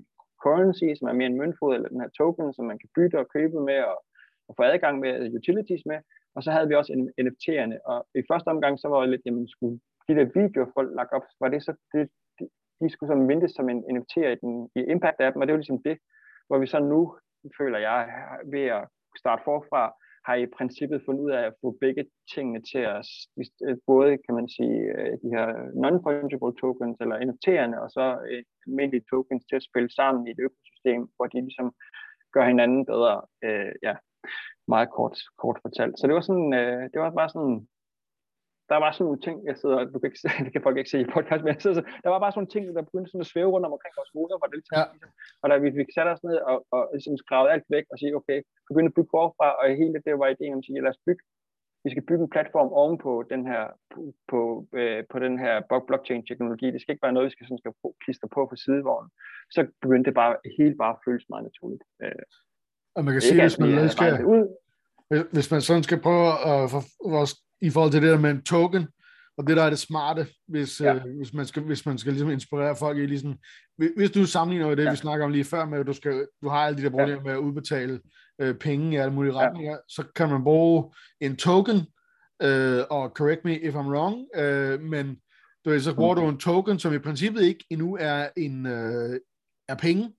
currency, som er mere en møntfod, eller den her token, som man kan bytte og købe med, og, og få adgang med, utilities med, og så havde vi også NFT'erne, og i første omgang, så var det lidt, jamen, skulle de der videoer, folk lagt op, var det så, det, de, de skulle som ventes som en NFT'er i, den, i impact appen, og det var ligesom det, hvor vi så nu, føler jeg, ved at starte forfra, har i princippet fundet ud af at få begge tingene til os. Øh, både, kan man sige, øh, de her non-fungible tokens, eller NFT'erne, og så øh, almindelige tokens til at spille sammen i et økosystem, hvor de ligesom gør hinanden bedre. Øh, ja, meget kort, kort fortalt. Så det var sådan, øh, det var bare sådan der var sådan nogle ting, jeg sidder, du kan ikke, det kan folk ikke se i podcast, men jeg sidder, der var bare sådan nogle ting, der begyndte sådan at svæve rundt omkring vores hoveder, hvor det ligesom, ja. ligesom, og da vi fik sat os ned og, og ligesom skrevet alt væk og sige, okay, begynde at bygge forfra, og hele det var ideen om at sige, lad os bygge, vi skal bygge en platform ovenpå den her, på, på, øh, på den her blockchain-teknologi. Det skal ikke være noget, vi skal, sådan, skal klistre på for sidevognen. Så begyndte det bare, helt bare føles meget naturligt. Øh, og man kan sige, hvis man, skal, ud. hvis man sådan skal prøve at få vores i forhold til det der med en token, og det der er det smarte, hvis, ja. øh, hvis man skal, hvis man skal ligesom inspirere folk i ligesom, hvis du sammenligner med det, ja. vi snakker om lige før med, at du, skal, du har alle de der problemer ja. med at udbetale øh, penge i alle mulige retninger, ja. så kan man bruge en token, øh, og correct me if I'm wrong, øh, men du ved, så bruger mm. du en token, som i princippet ikke endnu er en øh, er penge.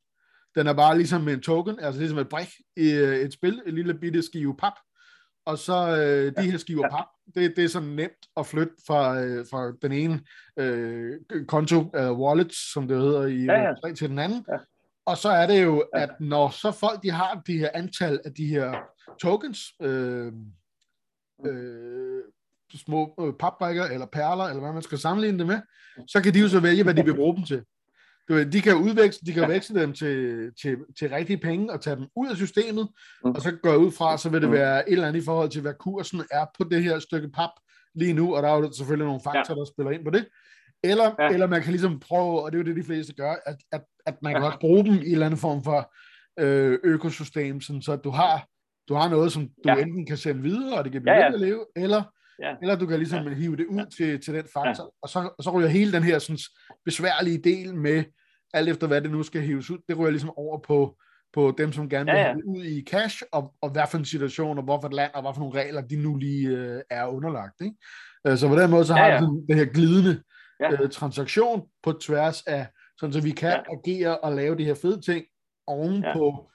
Den er bare ligesom en token, altså ligesom et brik i øh, et spil, et lille bitte skive pap, og så øh, de her skiver pap, det, det er sådan nemt at flytte fra, øh, fra den ene øh, konto, øh, wallet, som det hedder i ja, ja. til den anden. Ja. Og så er det jo, at når så folk de har de her antal af de her tokens, øh, øh, små øh, papbrikker eller perler, eller hvad man skal sammenligne det med, så kan de jo så vælge, hvad de vil bruge dem til. Du ved, de kan udveksle, de kan veksle dem til, til, til rigtige penge og tage dem ud af systemet, mm. og så går ud fra, så vil det mm. være et eller andet i forhold til, hvad kursen er på det her stykke pap lige nu, og der er jo selvfølgelig nogle faktorer, ja. der spiller ind på det. Eller, ja. eller man kan ligesom prøve, og det er jo det, de fleste gør, at, at, at man kan ja. også bruge dem i en eller anden form for øh, økosystem, sådan, så du har, du har noget, som du ja. enten kan sende videre, og det kan blive ja, ja. at leve, eller Ja. Eller du kan ligesom ja. hive det ud ja. til, til den faktor, ja. og, så, og så ryger hele den her sådan, besværlige del med, alt efter hvad det nu skal hives ud, det ryger ligesom over på, på dem, som gerne vil ja, ja. ud i cash, og, og hvad for en situation, og hvorfor et land, og hvad for nogle regler, de nu lige øh, er underlagt. Ikke? Øh, så på den måde, så har ja, ja. vi den her glidende ja. øh, transaktion på tværs af, sådan så vi kan ja. agere og lave de her fede ting oven ja. på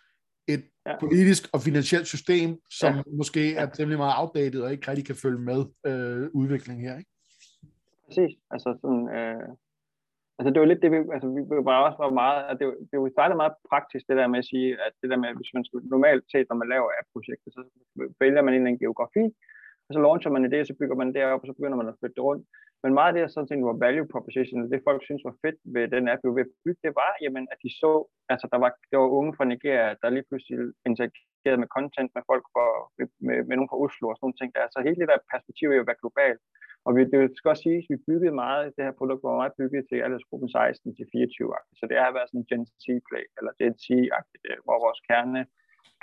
ja. politisk og finansielt system, som ja. måske er temmelig meget outdated og ikke rigtig kan følge med øh, udviklingen her. Ikke? Præcis. Altså sådan, øh, altså det var lidt det, vi, altså vi var også var meget, at det, det var startet meget praktisk, det der med at sige, at det der med, at hvis man skulle normalt set, når man laver app-projekter, så vælger man en eller anden geografi, og så launcher man det, og så bygger man det op, og så begynder man at flytte det rundt. Men meget af det, sådan set var value proposition, det folk synes var fedt ved den app, vi ved at bygge, det var, jamen, at de så, altså der var, der var unge fra Nigeria, der lige pludselig interagerede med content med folk fra, med, med, med nogen fra Oslo og sådan nogle ting der. Så hele det der perspektiv er jo at være global. Og vi, det skal også sige, at vi byggede meget, det her produkt var meget bygget til aldersgruppen 16 til 24 Så det har været sådan en Gen Z-play, eller Gen Z-agtigt, hvor vores kerne,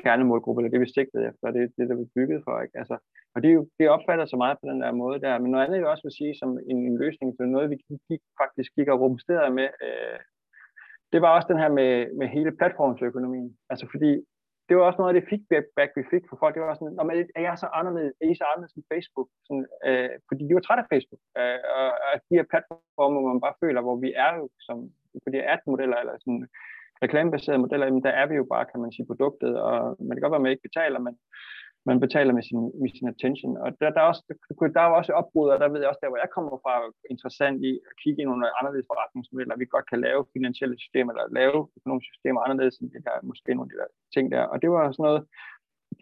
kernemålgruppe, eller det vi sigtede efter, det er det, der vi byggede for. Ikke? Altså, og det, det opfatter sig meget på den der måde der. Men noget andet, jeg også vil sige, som en, en løsning så noget, vi gik, faktisk gik og rumsterede med, øh, det var også den her med, med hele platformsøkonomien. Altså fordi det var også noget af det feedback, vi fik fra folk. Det var sådan, men er jeg så anderledes, er I så anderledes end Facebook? Sådan, øh, fordi de var trætte af Facebook. Øh, og, og de her platforme, hvor man bare føler, hvor vi er jo som, på de ad-modeller, eller sådan reklamebaserede modeller, jamen der er vi jo bare, kan man sige, produktet, og man kan godt være, at man ikke betaler, men man betaler med sin, med sin attention. Og der, der, er også, der, der er også opbrud, og der ved jeg også, der hvor jeg kommer fra, interessant i at kigge ind under anderledes forretningsmodeller. Vi godt kan lave finansielle systemer, eller lave økonomiske systemer anderledes end det der, måske nogle af de der ting der. Og det var sådan noget,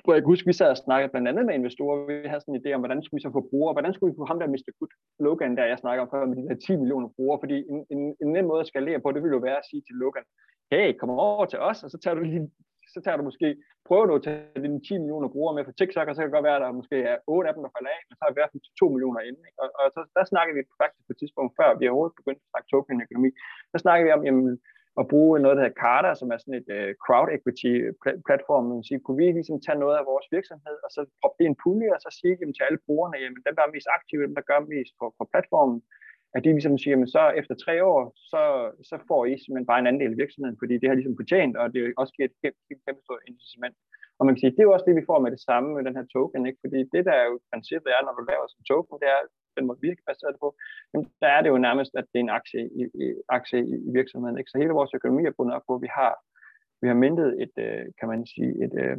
jeg kan huske, vi sad og snakkede blandt andet med investorer. Vi havde sådan en idé om, hvordan skulle vi så få brugere, hvordan skulle vi få ham der Mr. Good Logan, der jeg snakker om før, med de der 10 millioner brugere, fordi en, en, en nem måde at skalere på, det ville jo være at sige til Logan, hey, kom over til os, og så tager du lige så tager du måske, prøver du at tage dine 10 millioner brugere med for TikTok, og så kan det godt være, at der måske er 8 af dem, der falder af, men så har vi fald 2 millioner inde. Ikke? Og, og, så der snakker vi faktisk på et tidspunkt, før vi overhovedet begyndte at snakke token-økonomi, der snakker vi om, jamen, at bruge noget, der hedder Carter, som er sådan et øh, crowd equity platform. Man sige, kunne vi ligesom tage noget af vores virksomhed, og så proppe det i en pulje, og så sige jamen, til alle brugerne, jamen dem, der er mest aktive, dem, der gør mest på, på platformen, at de ligesom siger, men så efter tre år, så, så får I simpelthen bare en andel af virksomheden, fordi det har ligesom fortjent, og det er også giver et kæmpe, kæmpe, kæmpe stort incitament. Og man kan sige, det er jo også det, vi får med det samme med den her token, ikke? fordi det, der er jo princippet er, når du laver sådan en token, det er, den må virke baseret på, jamen, der er det jo nærmest, at det er en aktie i, i, aktie i virksomheden. Ikke? Så hele vores økonomi er bundet op på, at vi har, vi har mintet et, øh, kan man sige, et, øh,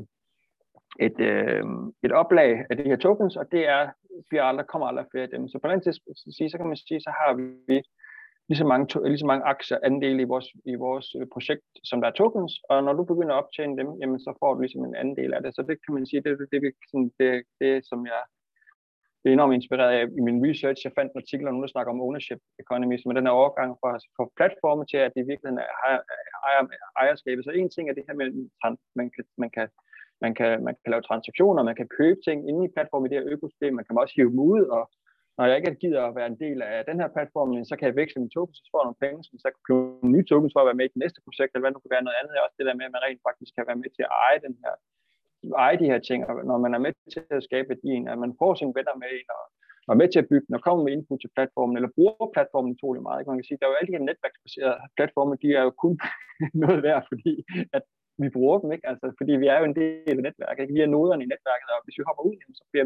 et, øh, et oplag af de her tokens, og det er, vi aldrig, kommer aldrig flere af dem. Så på den tidspunkt, så kan man sige, så har vi lige så mange, to, lige så mange aktier andel i vores, i vores øh, projekt, som der er tokens, og når du begynder at optjene dem, jamen, så får du ligesom en andel af det. Så det kan man sige, det er det, det, sådan, det, det, som jeg er enormt inspireret af i min research. Jeg fandt en artikel, nu der snakker om ownership economy, som er den her overgang fra, fra platforme til, at det i virkeligheden er ejer, ejer, ejerskabet. Så en ting er det her med, at man kan, man kan man kan, man kan lave transaktioner, man kan købe ting inde i platformen i det her økosystem, man kan også hive dem ud, og når jeg ikke gider at være en del af den her platform, så kan jeg veksle mine tokens, så får jeg nogle penge, så kan købe nye tokens for at være med i det næste projekt, eller hvad nu kan være noget andet. Også det der med, at man rent faktisk kan være med til at eje den her eje de her ting, og når man er med til at skabe værdien, at man får sine venner med ind, og, og med til at bygge den, og kommer med input til platformen, eller bruger platformen utrolig meget. Man kan sige, der er jo alle de her netværksbaserede platforme, de er jo kun noget værd, fordi at vi bruger dem, ikke? Altså, fordi vi er jo en del af netværket, ikke? vi er noderne i netværket, og hvis vi hopper ud, så bliver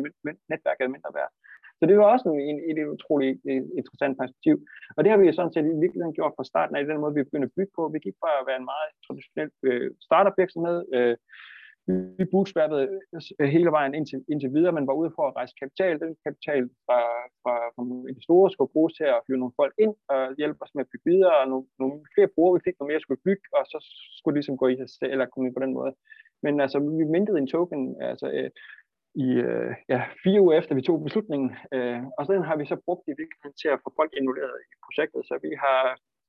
netværket mindre værd. Så det var også en, en, et utroligt interessant perspektiv. Og det har vi jo sådan set i virkeligheden gjort fra starten af, den måde, vi begyndte at bygge på. Vi gik fra at være en meget traditionel øh, startup virksomhed, øh, vi bootstrappede øh, hele vejen indtil, indtil videre, men var ude for at rejse kapital. Den kapital fra, fra, fra investorer skulle bruges til at hyre nogle folk ind og hjælpe os med at bygge videre, og nogle, nogle flere brugere, vi fik noget mere skulle bygge, og så skulle det ligesom gå i sig eller komme på den måde. Men altså, vi mintede en token, altså øh, i øh, ja, fire uger efter vi tog beslutningen, øh, og så har vi så brugt det virkeligheden til at få folk involveret i projektet, så vi har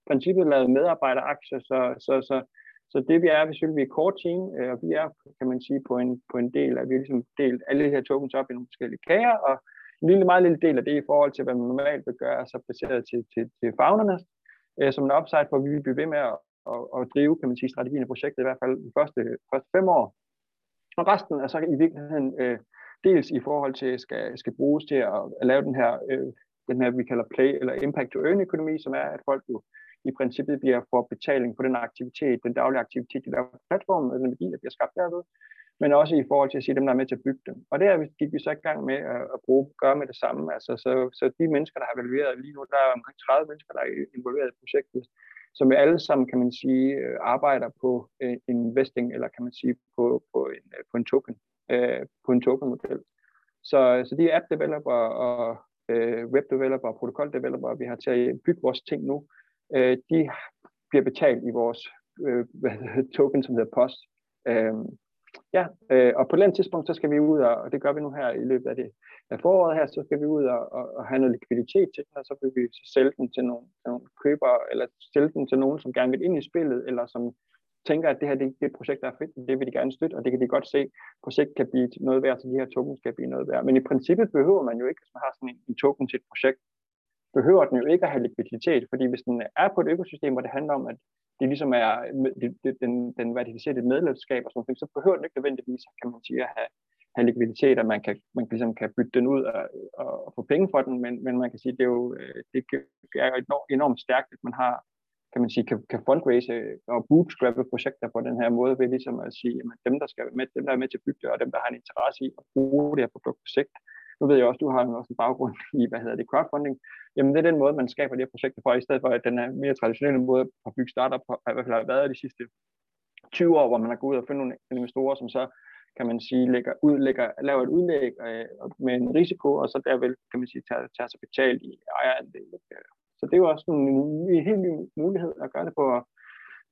princippet lavet medarbejderaktier, så, så, så så det vi er, vi synes, vi er core team, øh, og vi er, kan man sige, på en, på en del, at vi har ligesom delt alle de her tokens op i nogle forskellige kager, og en lille, meget lille del af det i forhold til, hvad man normalt vil gøre, er så baseret til, til, til fagnerne, øh, som en upside for, at vi vil blive ved med at, at, at drive, kan man sige, strategien af projektet, i hvert fald de første, første fem år. Og resten er så i virkeligheden øh, dels i forhold til, skal, skal bruges til at, at lave den her, øh, den her, vi kalder play eller impact to earn økonomi, som er, at folk jo i princippet bliver for betaling på den aktivitet, den daglige aktivitet, de laver på platformen, og den værdi, der bliver skabt derved, men også i forhold til at sige dem, der er med til at bygge dem. Og det er, gik vi så i gang med at bruge, gøre med det samme. Altså, så, så de mennesker, der har evalueret lige nu, der er omkring 30 mennesker, der er involveret i projektet, som alle sammen, kan man sige, øh, arbejder på øh, en vesting, eller kan man sige, på, på, en, øh, på en token, på en token-model. Så, så de app developer og web developer og protokol developer, vi har til at bygge vores ting nu, øh, de bliver betalt i vores øh, token, som hedder POS. Øh, ja, øh, og på den tidspunkt, så skal vi ud, og, og det gør vi nu her i løbet af det af foråret her, så skal vi ud og, og, og have noget likviditet til den, og så vil vi så sælge den til nogle, til nogle købere, eller sælge den til nogen, som gerne vil ind i spillet, eller som tænker, at det her det, det projekt, der er fedt, det vil de gerne støtte, og det kan de godt se, projekt kan blive noget værd, så de her tokens kan blive noget værd. Men i princippet behøver man jo ikke, hvis man har sådan en, en token til et projekt, behøver den jo ikke at have likviditet, fordi hvis den er på et økosystem, hvor det handler om, at det ligesom er det, det, den, den verificerede medlemskab og sådan noget, så behøver den ikke nødvendigvis, kan man sige, at have, have likviditet, at man kan, man ligesom kan bytte den ud og, og, og få penge for den, men, men man kan sige, det er jo øh, det er jo enormt, enormt stærkt, at man har kan man sige, kan, kan fundraise og bootstrappe projekter på den her måde, ved ligesom at sige, at dem, der skal med, dem, der er med til at bygge det, og dem, der har en interesse i at bruge det her produkt på sigt, nu ved jeg også, du har også en baggrund i, hvad hedder det, crowdfunding, jamen det er den måde, man skaber de her projekter for, i stedet for at den er mere traditionelle måde at bygge startup på, i hvert fald har været de sidste 20 år, hvor man har gået ud og fundet nogle investorer, som så kan man sige, lægger ud, lægger, laver et udlæg øh, med en risiko, og så derved, kan man sige, tager, tager sig betalt i ejerandel. Så det er jo også en, en helt ny mulighed at gøre det på,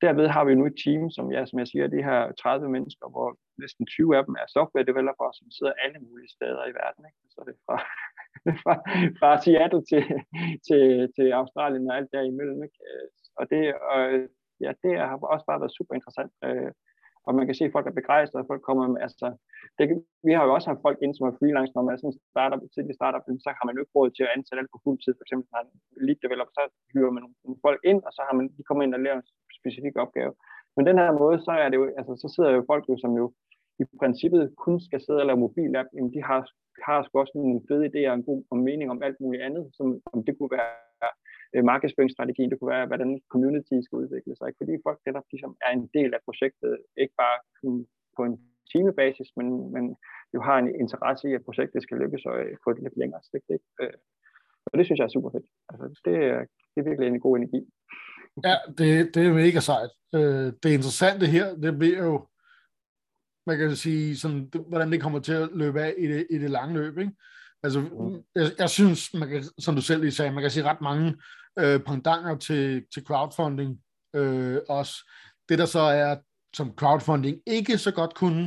Derved har vi nu et team, som jeg, som jeg siger, de her 30 mennesker, hvor næsten 20 af dem er software developer, som sidder alle mulige steder i verden. Ikke? Så det er fra, fra, fra Seattle til, til, til Australien og alt der imellem. Ikke? Øh, og det, og, ja, det har også bare været super interessant. Øh, og man kan se, at folk er begejstrede, folk kommer med, altså, det, vi har jo også haft folk ind, som er freelance, når man er sådan en startup, tidlig startup, så har man jo ikke råd til at ansætte alt på fuld tid, for eksempel når man lead developer, så hyrer man nogle folk ind, og så har man, de kommer ind og laver en specifik opgave. Men den her måde, så er det jo, altså, så sidder jo folk jo, som jo i princippet kun skal sidde og lave mobilapp, jamen de har, har sgu også nogle fede idéer og en god mening om alt muligt andet, som om det kunne være øh, markedsføringsstrategien, det kunne være, hvordan community skal udvikle sig. Ikke? Fordi folk netop ligesom er en del af projektet, ikke bare på en timebasis, men, men jo har en interesse i, at projektet skal lykkes og øh, få et lidt længere sigt. Ikke? Øh, og det synes jeg er super fedt. Altså, det, er, det er virkelig en god energi. Ja, det, det er mega sejt. Øh, det interessante her, det bliver jo, man kan sige, sådan, det, hvordan det kommer til at løbe af i det, i det lange løb. Ikke? Altså, mm. jeg, jeg synes, man kan, som du selv lige sagde, man kan sige ret mange øh, pendanger til, til crowdfunding øh, også. Det der så er, som crowdfunding ikke så godt kunne,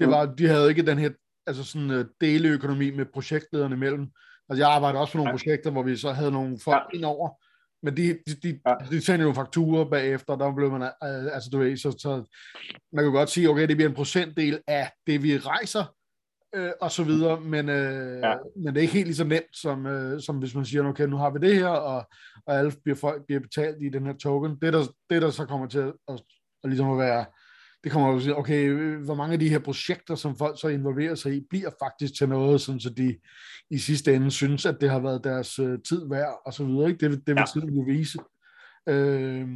det mm. var, de havde ikke den her altså sådan uh, deleøkonomi med projektlederne imellem. Altså jeg arbejdede også på nogle ja. projekter, hvor vi så havde nogle folk ja. indover, men de, de, de, ja. de sendte nogle fakturer bagefter, der blev man, uh, altså du ved, så, så man kan godt sige, okay, det bliver en procentdel af det, vi rejser, øh, og så videre, men, øh, ja. men det er ikke helt lige så nemt, som, øh, som hvis man siger, okay, nu har vi det her, og, og alle bliver, folk bliver betalt i den her token. Det, der, det der så kommer til at, at, at ligesom at være, det kommer at sige, okay, hvor mange af de her projekter, som folk så involverer sig i, bliver faktisk til noget, sådan så de i sidste ende synes, at det har været deres øh, tid værd, og så videre. Ikke? Det, det vil ja. tiden jo vise. Øh,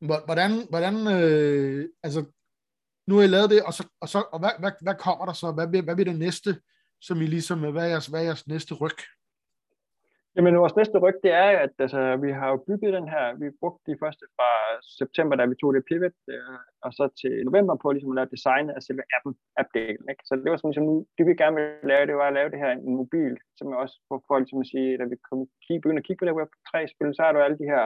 hvordan, hvordan øh, altså, nu har I lavet det, og, så, og, så, og hvad, hvad, hvad kommer der så? Hvad, hvad bliver det næste, som I ligesom, hvad er jeres, hvad er jeres næste ryg? Jamen vores næste ryg, det er, at altså, vi har jo bygget den her, vi brugte de første fra september, da vi tog det pivot, øh, og så til november på ligesom at lave design af selve appen, appdelen. Ikke? Så det var sådan, ligesom, det vi gerne ville lave, det var at lave det her en mobil, som også får folk ligesom at sige, da vi kom, kigge, begynde at kigge på det Web3-spil, så er der jo alle de her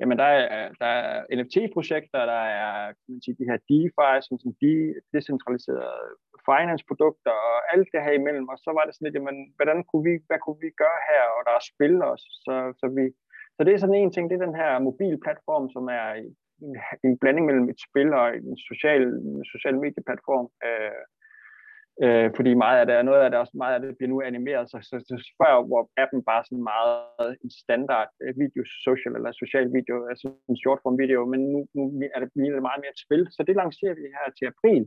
Jamen, der er, der er NFT-projekter, der er kan man sige, de her DeFi, som, som de, decentraliserede finance-produkter og alt det her imellem. Og så var det sådan lidt, jamen, hvordan kunne vi, hvad kunne vi gøre her? Og der er spil også. Så, så, vi, så det er sådan en ting, det er den her mobil platform, som er en, en blanding mellem et spil og en social, social medieplatform. Øh, Øh, fordi meget af det, noget af det også meget af det bliver nu animeret, så, så, så før hvor appen bare sådan meget en standard øh, video, social eller social video, altså en short form video, men nu, nu er det, bliver meget mere et spil, så det lancerer vi her til april.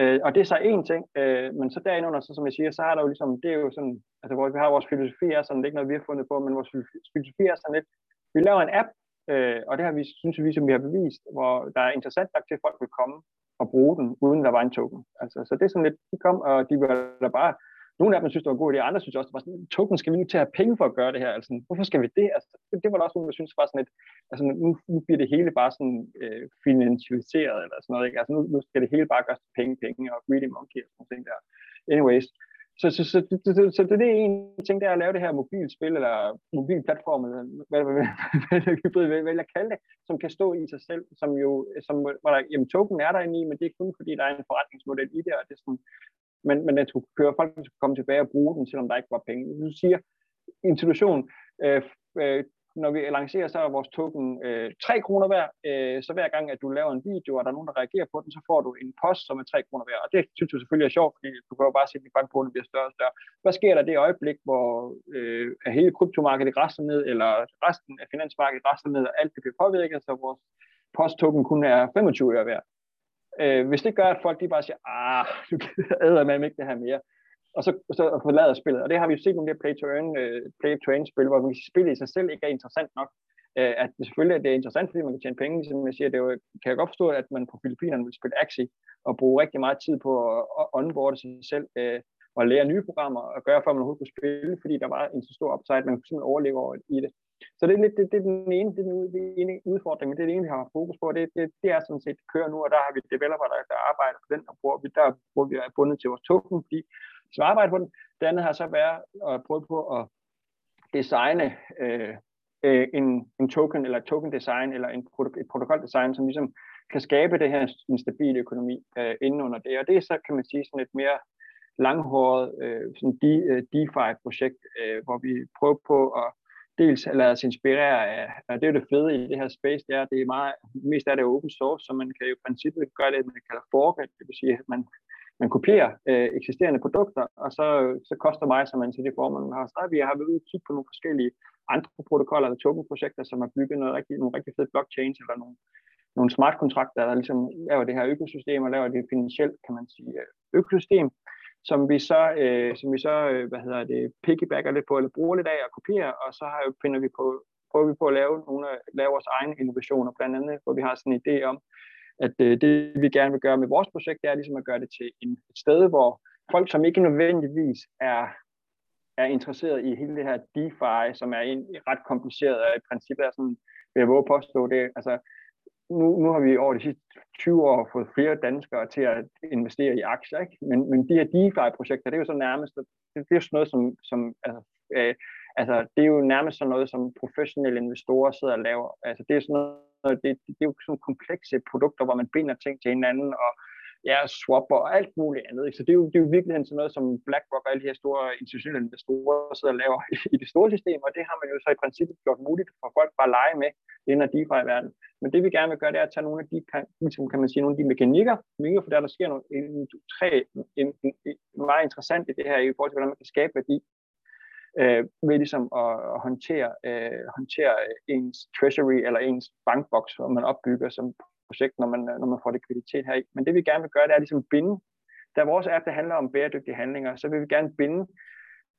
Øh, og det er så én ting, øh, men så derind så som jeg siger, så er der jo ligesom, det er jo sådan, altså hvor vi har vores filosofi er sådan, det er ikke noget, vi har fundet på, men vores filosofi er sådan lidt, vi laver en app, øh, og det har vi, synes vi, som vi har bevist, hvor der er interessant nok til, at folk vil komme at bruge den, uden der var en token. Altså, så det er sådan lidt, de kom, og de var der bare, nogle af dem synes, det var en god idé, andre synes også, det var sådan, token skal vi nu til at have penge for at gøre det her, altså, hvorfor skal vi det? Altså, det, det var der også nogen, der synes var sådan lidt, altså, nu, nu bliver det hele bare sådan øh, finansialiseret, eller sådan noget, ikke? Altså, nu, nu skal det hele bare gøres til penge, penge, og greedy monkey, og sådan noget der. Anyways, så, så, så, så, så, så det er en ting, det er at lave det her mobilspil, eller mobilplatform, eller hvad, hvad, hvad, hvad, hvad, hvad jeg kalde det, som kan stå i sig selv, som jo, som, hvor der, jamen token er der inde i, men det er kun fordi, der er en forretningsmodel i det, og det er sådan, men, men at skulle køre folk skulle komme tilbage og bruge den, selvom der ikke var penge. Du siger, institution, øh, øh, når vi lancerer, så er vores token øh, 3 kroner værd, Øh, så hver gang, at du laver en video, og der er nogen, der reagerer på den, så får du en post, som er 3 kroner værd, Og det synes du selvfølgelig er sjovt, fordi du kan jo bare se, at din bankbonus bliver større og større. Hvad sker der det øjeblik, hvor øh, hele kryptomarkedet græsser ned, eller resten af finansmarkedet græsser ned, og alt det bliver påvirket, så vores posttoken kun er 25 øre værd? Øh, hvis det gør, at folk de bare siger, ah, du æder med ikke det her mere, og så, så forlader spillet. Og det har vi jo set nogle der play to earn, uh, øh, play to earn spil, hvor spillet i sig selv ikke er interessant nok. Uh, at det selvfølgelig det er interessant, fordi man kan tjene penge, ligesom jeg siger, det er jo, kan jeg godt forstå, at man på Filippinerne vil spille Axie og bruge rigtig meget tid på at onboarde sig selv uh, og lære nye programmer og gøre, for at man overhovedet kunne spille, fordi der var en så stor upside, man kunne simpelthen overleve over i det. Så det er, lidt, det, det er den ene, det er den, det er ene udfordring, men det er det ene, vi har fokus på, det, det, det er sådan set kører nu, og der har vi developer, der, der arbejder på den, og bruger vi, der, hvor vi er bundet til vores token, fordi som arbejder på den. Det andet har så været at prøve på at designe øh, øh en, en token eller token design eller en protok- et protokol design, som ligesom kan skabe det her en stabil økonomi øh, inden under det. Og det er så, kan man sige, sådan et mere langhåret øh, sådan de, øh, DeFi-projekt, øh, hvor vi prøver på at dels lade os inspirere af, og det er jo det fede i det her space, det er, det er meget, mest af det er open source, så man kan jo i princippet gøre det, man kalder fork, det vil sige, at man, man kopierer øh, eksisterende produkter, og så, så koster mig, som man til det formål, man har. Så vi har været ude og kigge på nogle forskellige andre protokoller eller tokenprojekter, som har bygget noget rigtig, nogle rigtig fede blockchains, eller nogle, nogle smart kontrakter, der ligesom laver det her økosystem, og laver det finansielt, kan man sige, øh, økosystem, som vi så, øh, som vi så øh, hvad hedder det, piggybacker lidt på, eller bruger lidt af og kopierer, og så har, finder vi på, prøver vi på at lave, nogle, lave vores egne innovationer, blandt andet, hvor vi har sådan en idé om, at øh, det vi gerne vil gøre med vores projekt, det er ligesom at gøre det til en, et sted, hvor folk, som ikke nødvendigvis er, er interesseret i hele det her DeFi, som er en, ret kompliceret, øh, og i princippet er sådan, vil jeg våge at påstå det, altså nu, nu har vi over de sidste 20 år fået flere danskere til at investere i aktier, ikke? Men, men de her DeFi-projekter, det er jo så nærmest, det, det er jo sådan noget, som, som altså, øh, altså, det er jo nærmest sådan noget, som professionelle investorer sidder og laver. Altså, det er sådan noget, det, det er jo sådan komplekse produkter, hvor man binder ting til hinanden, og ja, swapper og alt muligt andet. Ikke? Så det er, jo, det er jo virkelig sådan noget, som BlackRock og alle de her store institutionelle investorer sidder og laver i det store system, og det har man jo så i princippet gjort muligt for folk bare at lege med inden af DeFi-verden. Men det vi gerne vil gøre, det er at tage nogle af de, kan, ligesom kan man sige, nogle af de mekanikker, mekanikker for der, der sker nogle, en, tre, en, en, en, meget interessant i det her, i forhold til, hvordan man kan skabe værdi, øh, ved ligesom at, at håndtere, øh, håndtere ens treasury eller ens bankboks, som man opbygger som projekt, når man, når man får likviditet her i. Men det vi gerne vil gøre, det er ligesom binde. Da vores app det handler om bæredygtige handlinger, så vil vi gerne binde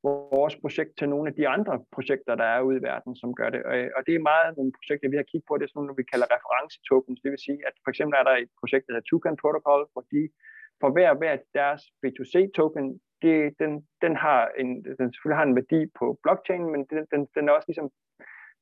vores projekt til nogle af de andre projekter, der er ude i verden, som gør det. Og det er meget nogle projekter, vi har kigget på, det er sådan nogle, vi kalder referencetokens. Det vil sige, at for eksempel er der et projekt, der hedder Toucan Protocol, hvor de for hver hver deres B2C-token, det, den, den, har en, den selvfølgelig har en værdi på blockchain, men den, den, den er også ligesom,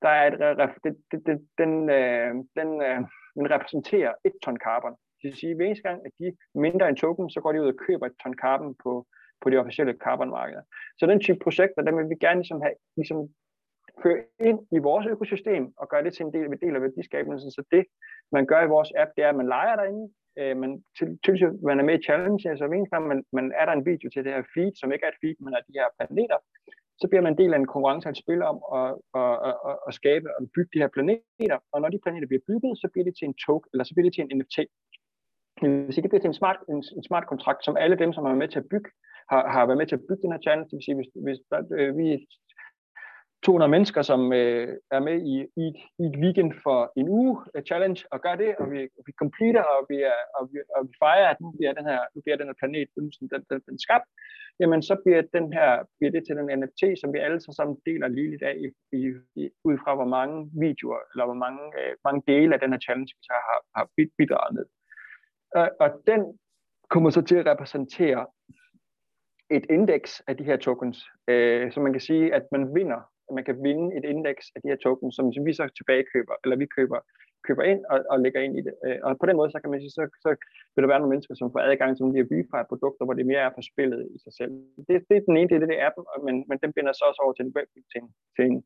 der er et, det, det, det, den, øh, den, øh, den repræsenterer et ton carbon. Det vil sige, at hver eneste gang, at de mindre en token, så går de ud og køber et ton carbon på, på de officielle carbonmarkeder. Så den type projekter, der vil vi gerne ligesom have, ligesom føre ind i vores økosystem og gøre det til en del, en del af værdiskabelsen. Så det, man gør i vores app, det er, at man leger derinde, øh, man, til, til, man er med i challenge, altså hver gang man, man er der en video til det her feed, som ikke er et feed, men er de her planeter, så bliver man en del af en konkurrence, at spille om at, at, at, at skabe og bygge de her planeter, og når de planeter bliver bygget, så bliver det til en token, eller så bliver det til en NFT. Det vil sige, det bliver til en smart, en, en smart kontrakt, som alle dem, som har været med til at bygge, har, har været med til at bygge den her challenge. Det vil sige, hvis, hvis der, øh, vi 200 mennesker, som øh, er med i, i, i et weekend for en uge uh, challenge og gør det, og vi, vi completer, og vi, er, og vi, og vi fejrer, at nu bliver den her, nu bliver den her planet den, den, den, den skabt, jamen så bliver, den her, bliver det til den NFT, som vi alle sammen deler lige af, i, i, i, ud fra hvor mange videoer, eller hvor mange, øh, mange dele af den her challenge, vi så har, har bidraget med. Og, og den kommer så til at repræsentere et indeks af de her tokens, øh, så man kan sige, at man vinder at man kan vinde et indeks af de her tokens, som vi så tilbagekøber, eller vi køber, køber ind og, og lægger ind i det. Øh, og på den måde, så kan man sige, så, så vil der være nogle mennesker, som får adgang til nogle af de her produkter, hvor det mere er for spillet i sig selv. Det, det er den ene del, det er appen, men, men den binder så også over til en web, til en, til en,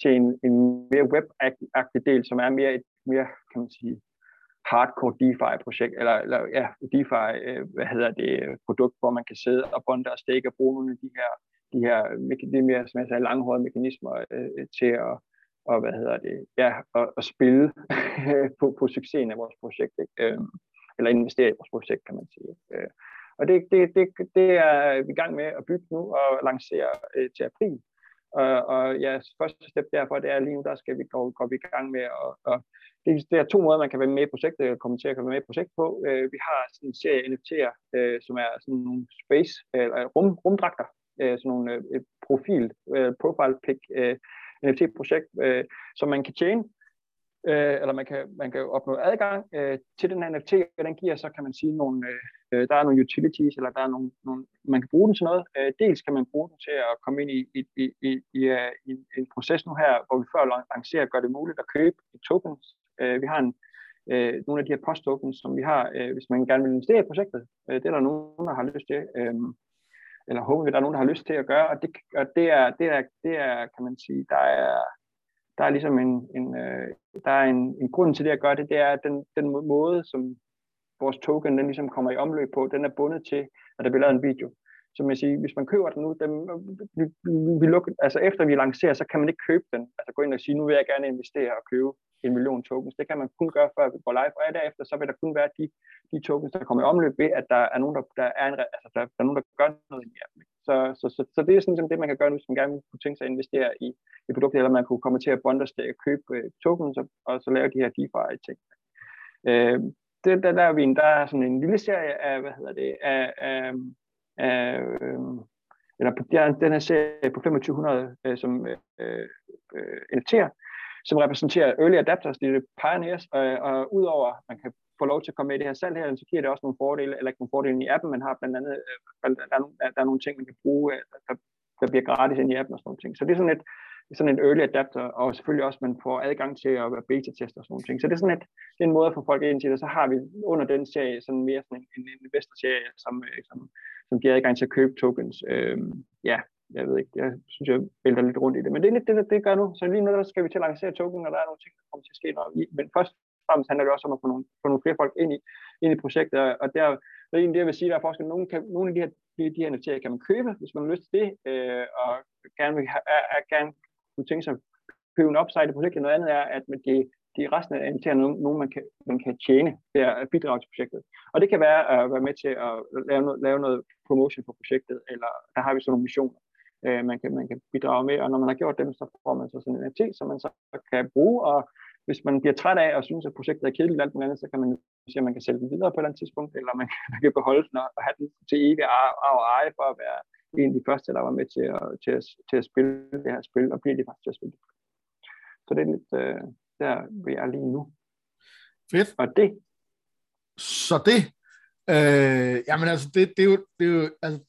til en, en mere web-agtig del, som er mere et mere, kan man sige, hardcore DeFi-projekt, eller, eller ja, DeFi, øh, hvad hedder det, produkt, hvor man kan sidde og bonde og stake og bruge nogle af de her de her de mere, som jeg sagde, langhårede mekanismer øh, til at, og hvad hedder det, ja, at, at spille på, på succesen af vores projekt, ikke? Øh, eller investere i vores projekt, kan man sige. Øh, og det, det, det, det er vi i gang med at bygge nu og lancere øh, til april. Og, og ja, første step derfor, det er lige nu, der skal vi gå, gå vi i gang med at, og det, det er to måder, man kan være med i projektet, komme til at være med i projekt på. Øh, vi har sådan en serie NFT'er, øh, som er sådan nogle space, eller rum, rumdragter, øh, sådan nogle øh, profil, øh, profile pick øh, NFT-projekt, øh, som man kan tjene, øh, eller man kan, man kan opnå adgang øh, til den her NFT, og den giver så, kan man sige, nogle, øh, øh, der er nogle utilities, eller der er nogle, nogle, man kan bruge den til noget. Øh, dels kan man bruge den til at komme ind i, i, i, i, i, øh, i en proces nu her, hvor vi før lancerer gør det muligt at købe et tokens. Øh, vi har en, øh, nogle af de her post-tokens, som vi har, øh, hvis man gerne vil investere i projektet. Øh, det er der nogen, der har lyst til. Øh, eller håber vi, der er nogen, der har lyst til at gøre, og det, og det, er, det, er, det er, kan man sige, der er, der er ligesom en, en, øh, der er en, en grund til det at gøre det, det er, at den, den måde, som vores token den ligesom kommer i omløb på, den er bundet til, at der bliver lavet en video. som jeg siger, hvis man køber den nu, den, vi, vi lukker, altså efter vi lancerer, så kan man ikke købe den. Altså gå ind og sige, nu vil jeg gerne investere og købe en million tokens. Det kan man kun gøre, før vi går live, og derefter så vil der kun være de, de tokens, der kommer i omløb ved, at der er nogen, der, der, er, en, altså, der, der er nogen, der gør noget i appen. Så, så, så, så, det er sådan det, man kan gøre nu, hvis man gerne kunne tænke sig at investere i, i produkter, eller man kunne komme til at bonde og købe øh, uh, tokens og, og så lave de her DeFi-ting. Uh, øh, det, der, der, er vi, der er sådan en lille serie af, hvad hedder det, af, af, af øh, eller på, der den her serie på 2500, øh, som øh, øh, NFT'er, som repræsenterer early adapters, det er pioneers, og, og udover at man kan få lov til at komme med i det her salg her, så giver det også nogle fordele, eller ikke nogle fordele i appen, man har blandt andet, øh, der, er, der er nogle ting, man kan bruge, øh, der, der bliver gratis ind i appen og sådan nogle ting. Så det er sådan et, sådan en early adapter, og selvfølgelig også, man får adgang til at være beta-tester og sådan nogle ting. Så det er sådan et, det er en måde at få folk ind til det. Så har vi under den serie sådan mere sådan en, en investor-serie, som, øh, som, som giver adgang til at købe tokens. Øhm, ja, jeg ved ikke, jeg synes, jeg vælter lidt rundt i det. Men det er lidt det, det, det gør nu. Så lige nu der skal vi til at lancere token, og der er nogle ting, der kommer til at ske noget i. Men først og fremmest handler det også om at få nogle, få nogle flere folk ind i, ind i projektet, og der, det er egentlig det, jeg vil sige, der er forskel. Nogle, kan, nogle af de her, de, de her NFT'er kan man købe, hvis man har lyst til det, øh, og gerne vil have, er, gerne kunne tænke sig at købe en upside i projektet. Noget andet er, at de, de resten af NFT'erne nogen, nogen man, kan, man kan tjene ved at bidrage til projektet. Og det kan være at være med til at lave noget, lave noget promotion for projektet, eller der har vi sådan nogle missioner, øh, man, kan, man kan bidrage med, og når man har gjort dem, så får man så sådan en NFT, som man så kan bruge, og hvis man bliver træt af og synes, at projektet er kedeligt alt muligt andet, så kan man sige, at man kan sælge den videre på et eller andet tidspunkt, eller man kan, man kan beholde den og have den til evig og eje for at være en af de første, der var med til at, til at, til at spille det her spil, og bliver de faktisk til at spille Så det er lidt øh, der, vi er lige nu. Fedt. Og det. Så det. Øh, jamen altså, det, det er jo, det er jo altså,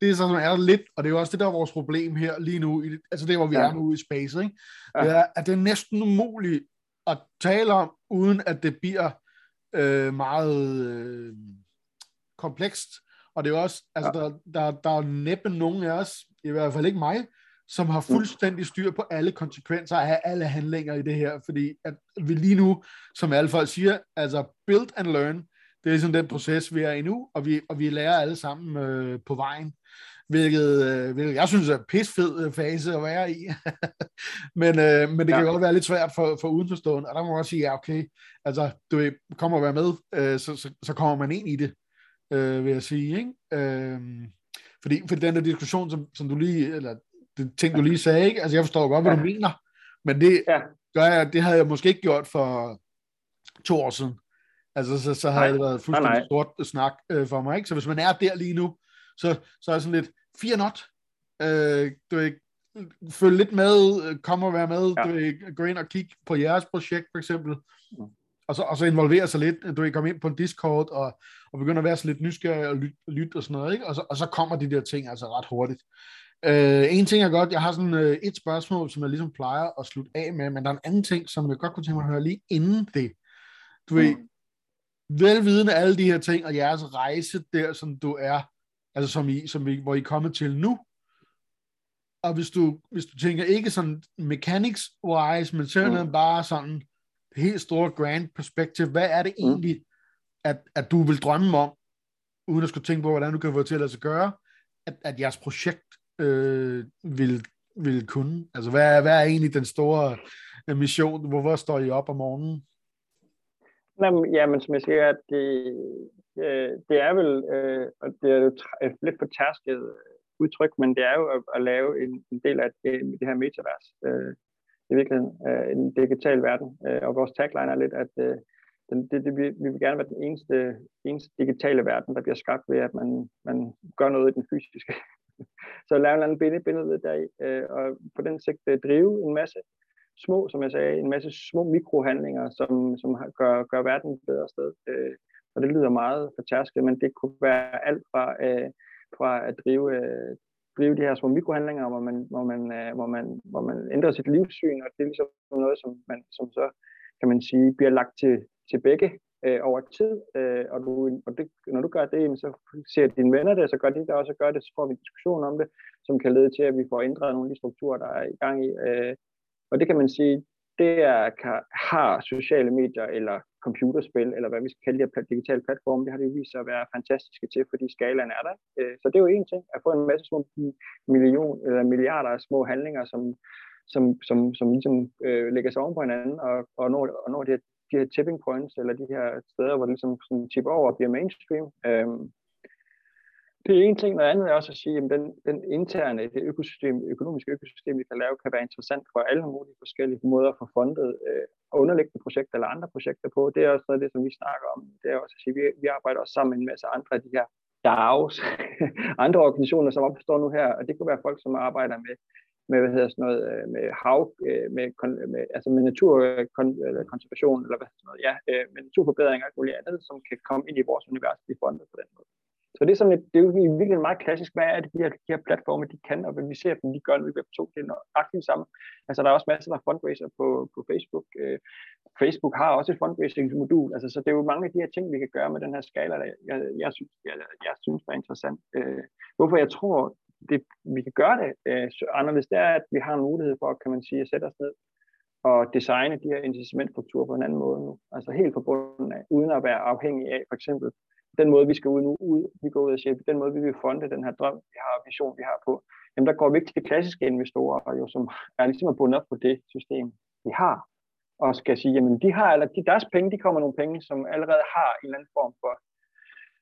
det er så, som er lidt, og det er jo også det, der er vores problem her lige nu, i, altså det, hvor vi ja. er nu i space, ikke? Ja. Det er, at det er næsten umuligt at tale om, uden at det bliver øh, meget øh, komplekst. Og det er også, altså ja. der, der, der er næppe nogen af os, i hvert fald ikke mig, som har mm. fuldstændig styr på alle konsekvenser af alle handlinger i det her, fordi at vi lige nu, som alle folk siger, altså build and learn, det er sådan den proces, vi er i nu, og vi, og vi lærer alle sammen øh, på vejen, hvilket, øh, hvilket jeg synes er pisfed øh, fase at være i. men, øh, men det kan ja. godt være lidt svært for, for udenforstående, og der må man også sige, ja okay, altså du kommer at være med, øh, så, så, så kommer man ind i det, øh, vil jeg sige. Ikke? Øh, fordi, fordi den der diskussion, som, som du lige, eller det ting, du lige sagde, ikke? altså jeg forstår godt, hvad ja. du mener, men det, ja. gør jeg, det havde jeg måske ikke gjort for to år siden. Altså, så, så havde nej. det været fuldstændig nej, nej. stort snak øh, for mig. Ikke? Så hvis man er der lige nu, så, så er det sådan lidt, fear not. Øh, du vil følge lidt med, øh, kom og være med, ja. du vil gå ind og kigge på jeres projekt, for eksempel. Mm. Og så, og så involvere sig lidt, du vil komme ind på en Discord, og, og begynde at være så lidt nysgerrig og lytte lyt og sådan noget, ikke? Og, så, og så kommer de der ting altså ret hurtigt. Øh, en ting er godt, jeg har sådan øh, et spørgsmål, som jeg ligesom plejer at slutte af med, men der er en anden ting, som jeg godt kunne tænke mig at høre lige inden det. Du ved, mm velvidende alle de her ting, og jeres rejse der, som du er, altså som I, som I, hvor I er kommet til nu, og hvis du, hvis du tænker ikke sådan mechanics-wise, men sådan mm. bare sådan helt store grand perspektiv, hvad er det mm. egentlig, at, at du vil drømme om, uden at skulle tænke på, hvordan du kan få til at lade sig gøre, at, at jeres projekt øh, vil, vil kunne? Altså, hvad er, hvad er egentlig den store mission? Hvorfor står I op om morgenen? Jamen, ja, men som jeg siger, at det, øh, det er vel, øh, og det er jo et lidt fortærsket øh, udtryk, men det er jo at, at lave en, en del af det, det her metavers. Øh, I virkeligheden øh, en digital verden. Øh, og vores tagline er lidt, at øh, den, det, det, vi, vi vil gerne være den eneste, eneste digitale verden, der bliver skabt ved, at man, man gør noget i den fysiske. Så lave en eller anden bindebillede deri, øh, og på den sigt øh, drive en masse små, som jeg sagde, en masse små mikrohandlinger, som, som gør, gør verden et bedre sted. Øh, og det lyder meget fortærsket, men det kunne være alt fra, øh, fra at drive, øh, drive de her små mikrohandlinger, hvor man, hvor man, øh, hvor man, hvor man ændrer sit livssyn, og det er ligesom noget, som, man, som så, kan man sige, bliver lagt til, til begge øh, over tid, øh, og, du, og det, når du gør det, så ser dine venner det, så gør de det også, og gør det, så får vi en diskussion om det, som kan lede til, at vi får ændret nogle af de strukturer, der er i gang i. Øh, og det kan man sige, det er, kan, har sociale medier eller computerspil, eller hvad vi skal kalde de her digitale platforme, det har det vist sig at være fantastiske til, fordi skalaen er der. Øh, så det er jo en ting, at få en masse små million, eller milliarder af små handlinger, som, som, som, som ligesom øh, lægger sig oven på hinanden, og, og når, og når de, her, de her tipping points, eller de her steder, hvor det ligesom sådan tipper over og bliver mainstream, øh, det er en ting, noget andet er også at sige, at den, den interne, det økosystem, økonomiske økosystem, vi kan lave, kan være interessant for alle mulige forskellige måder at få fundet øh, underliggende projekter eller andre projekter på. Det er også noget af det, som vi snakker om. Det er også at sige, at vi, vi arbejder også sammen med en masse andre af de her DAOs, andre organisationer, som opstår nu her, og det kunne være folk, som arbejder med, med hvad hedder sådan noget, øh, med hav, øh, med, med, altså med naturkonservation, øh, eller hvad sådan noget, ja, med naturforbedringer og alt muligt andet, som kan komme ind i vores univers, vi fundet på den måde. Så det er, sådan det er jo virkelig meget klassisk, hvad er det, de her, de her platforme, de kan, og hvad vi ser dem, de gør, når vi Web2, det er nøjagtigt samme. Altså, der er også masser af fundraiser på, på Facebook. Øh, Facebook har også et fundraising-modul, altså, så det er jo mange af de her ting, vi kan gøre med den her skala, der jeg, jeg, synes, jeg, jeg synes er interessant. Øh, hvorfor jeg tror, det, vi kan gøre det øh, anderledes, det er, at vi har en mulighed for, kan man sige, at sætte os ned og designe de her incitamentstrukturer på en anden måde nu. Altså helt forbundet af, uden at være afhængig af for eksempel den måde, vi skal ud nu, ud, vi går ud og siger, den måde, vi vil fonde den her drøm, vi har, vision, vi har på, jamen der går vi ikke til de klassiske investorer, jo, som er ligesom bundet op på det system, vi har, og skal sige, jamen de har, eller de, deres penge, de kommer nogle penge, som allerede har en eller anden form for,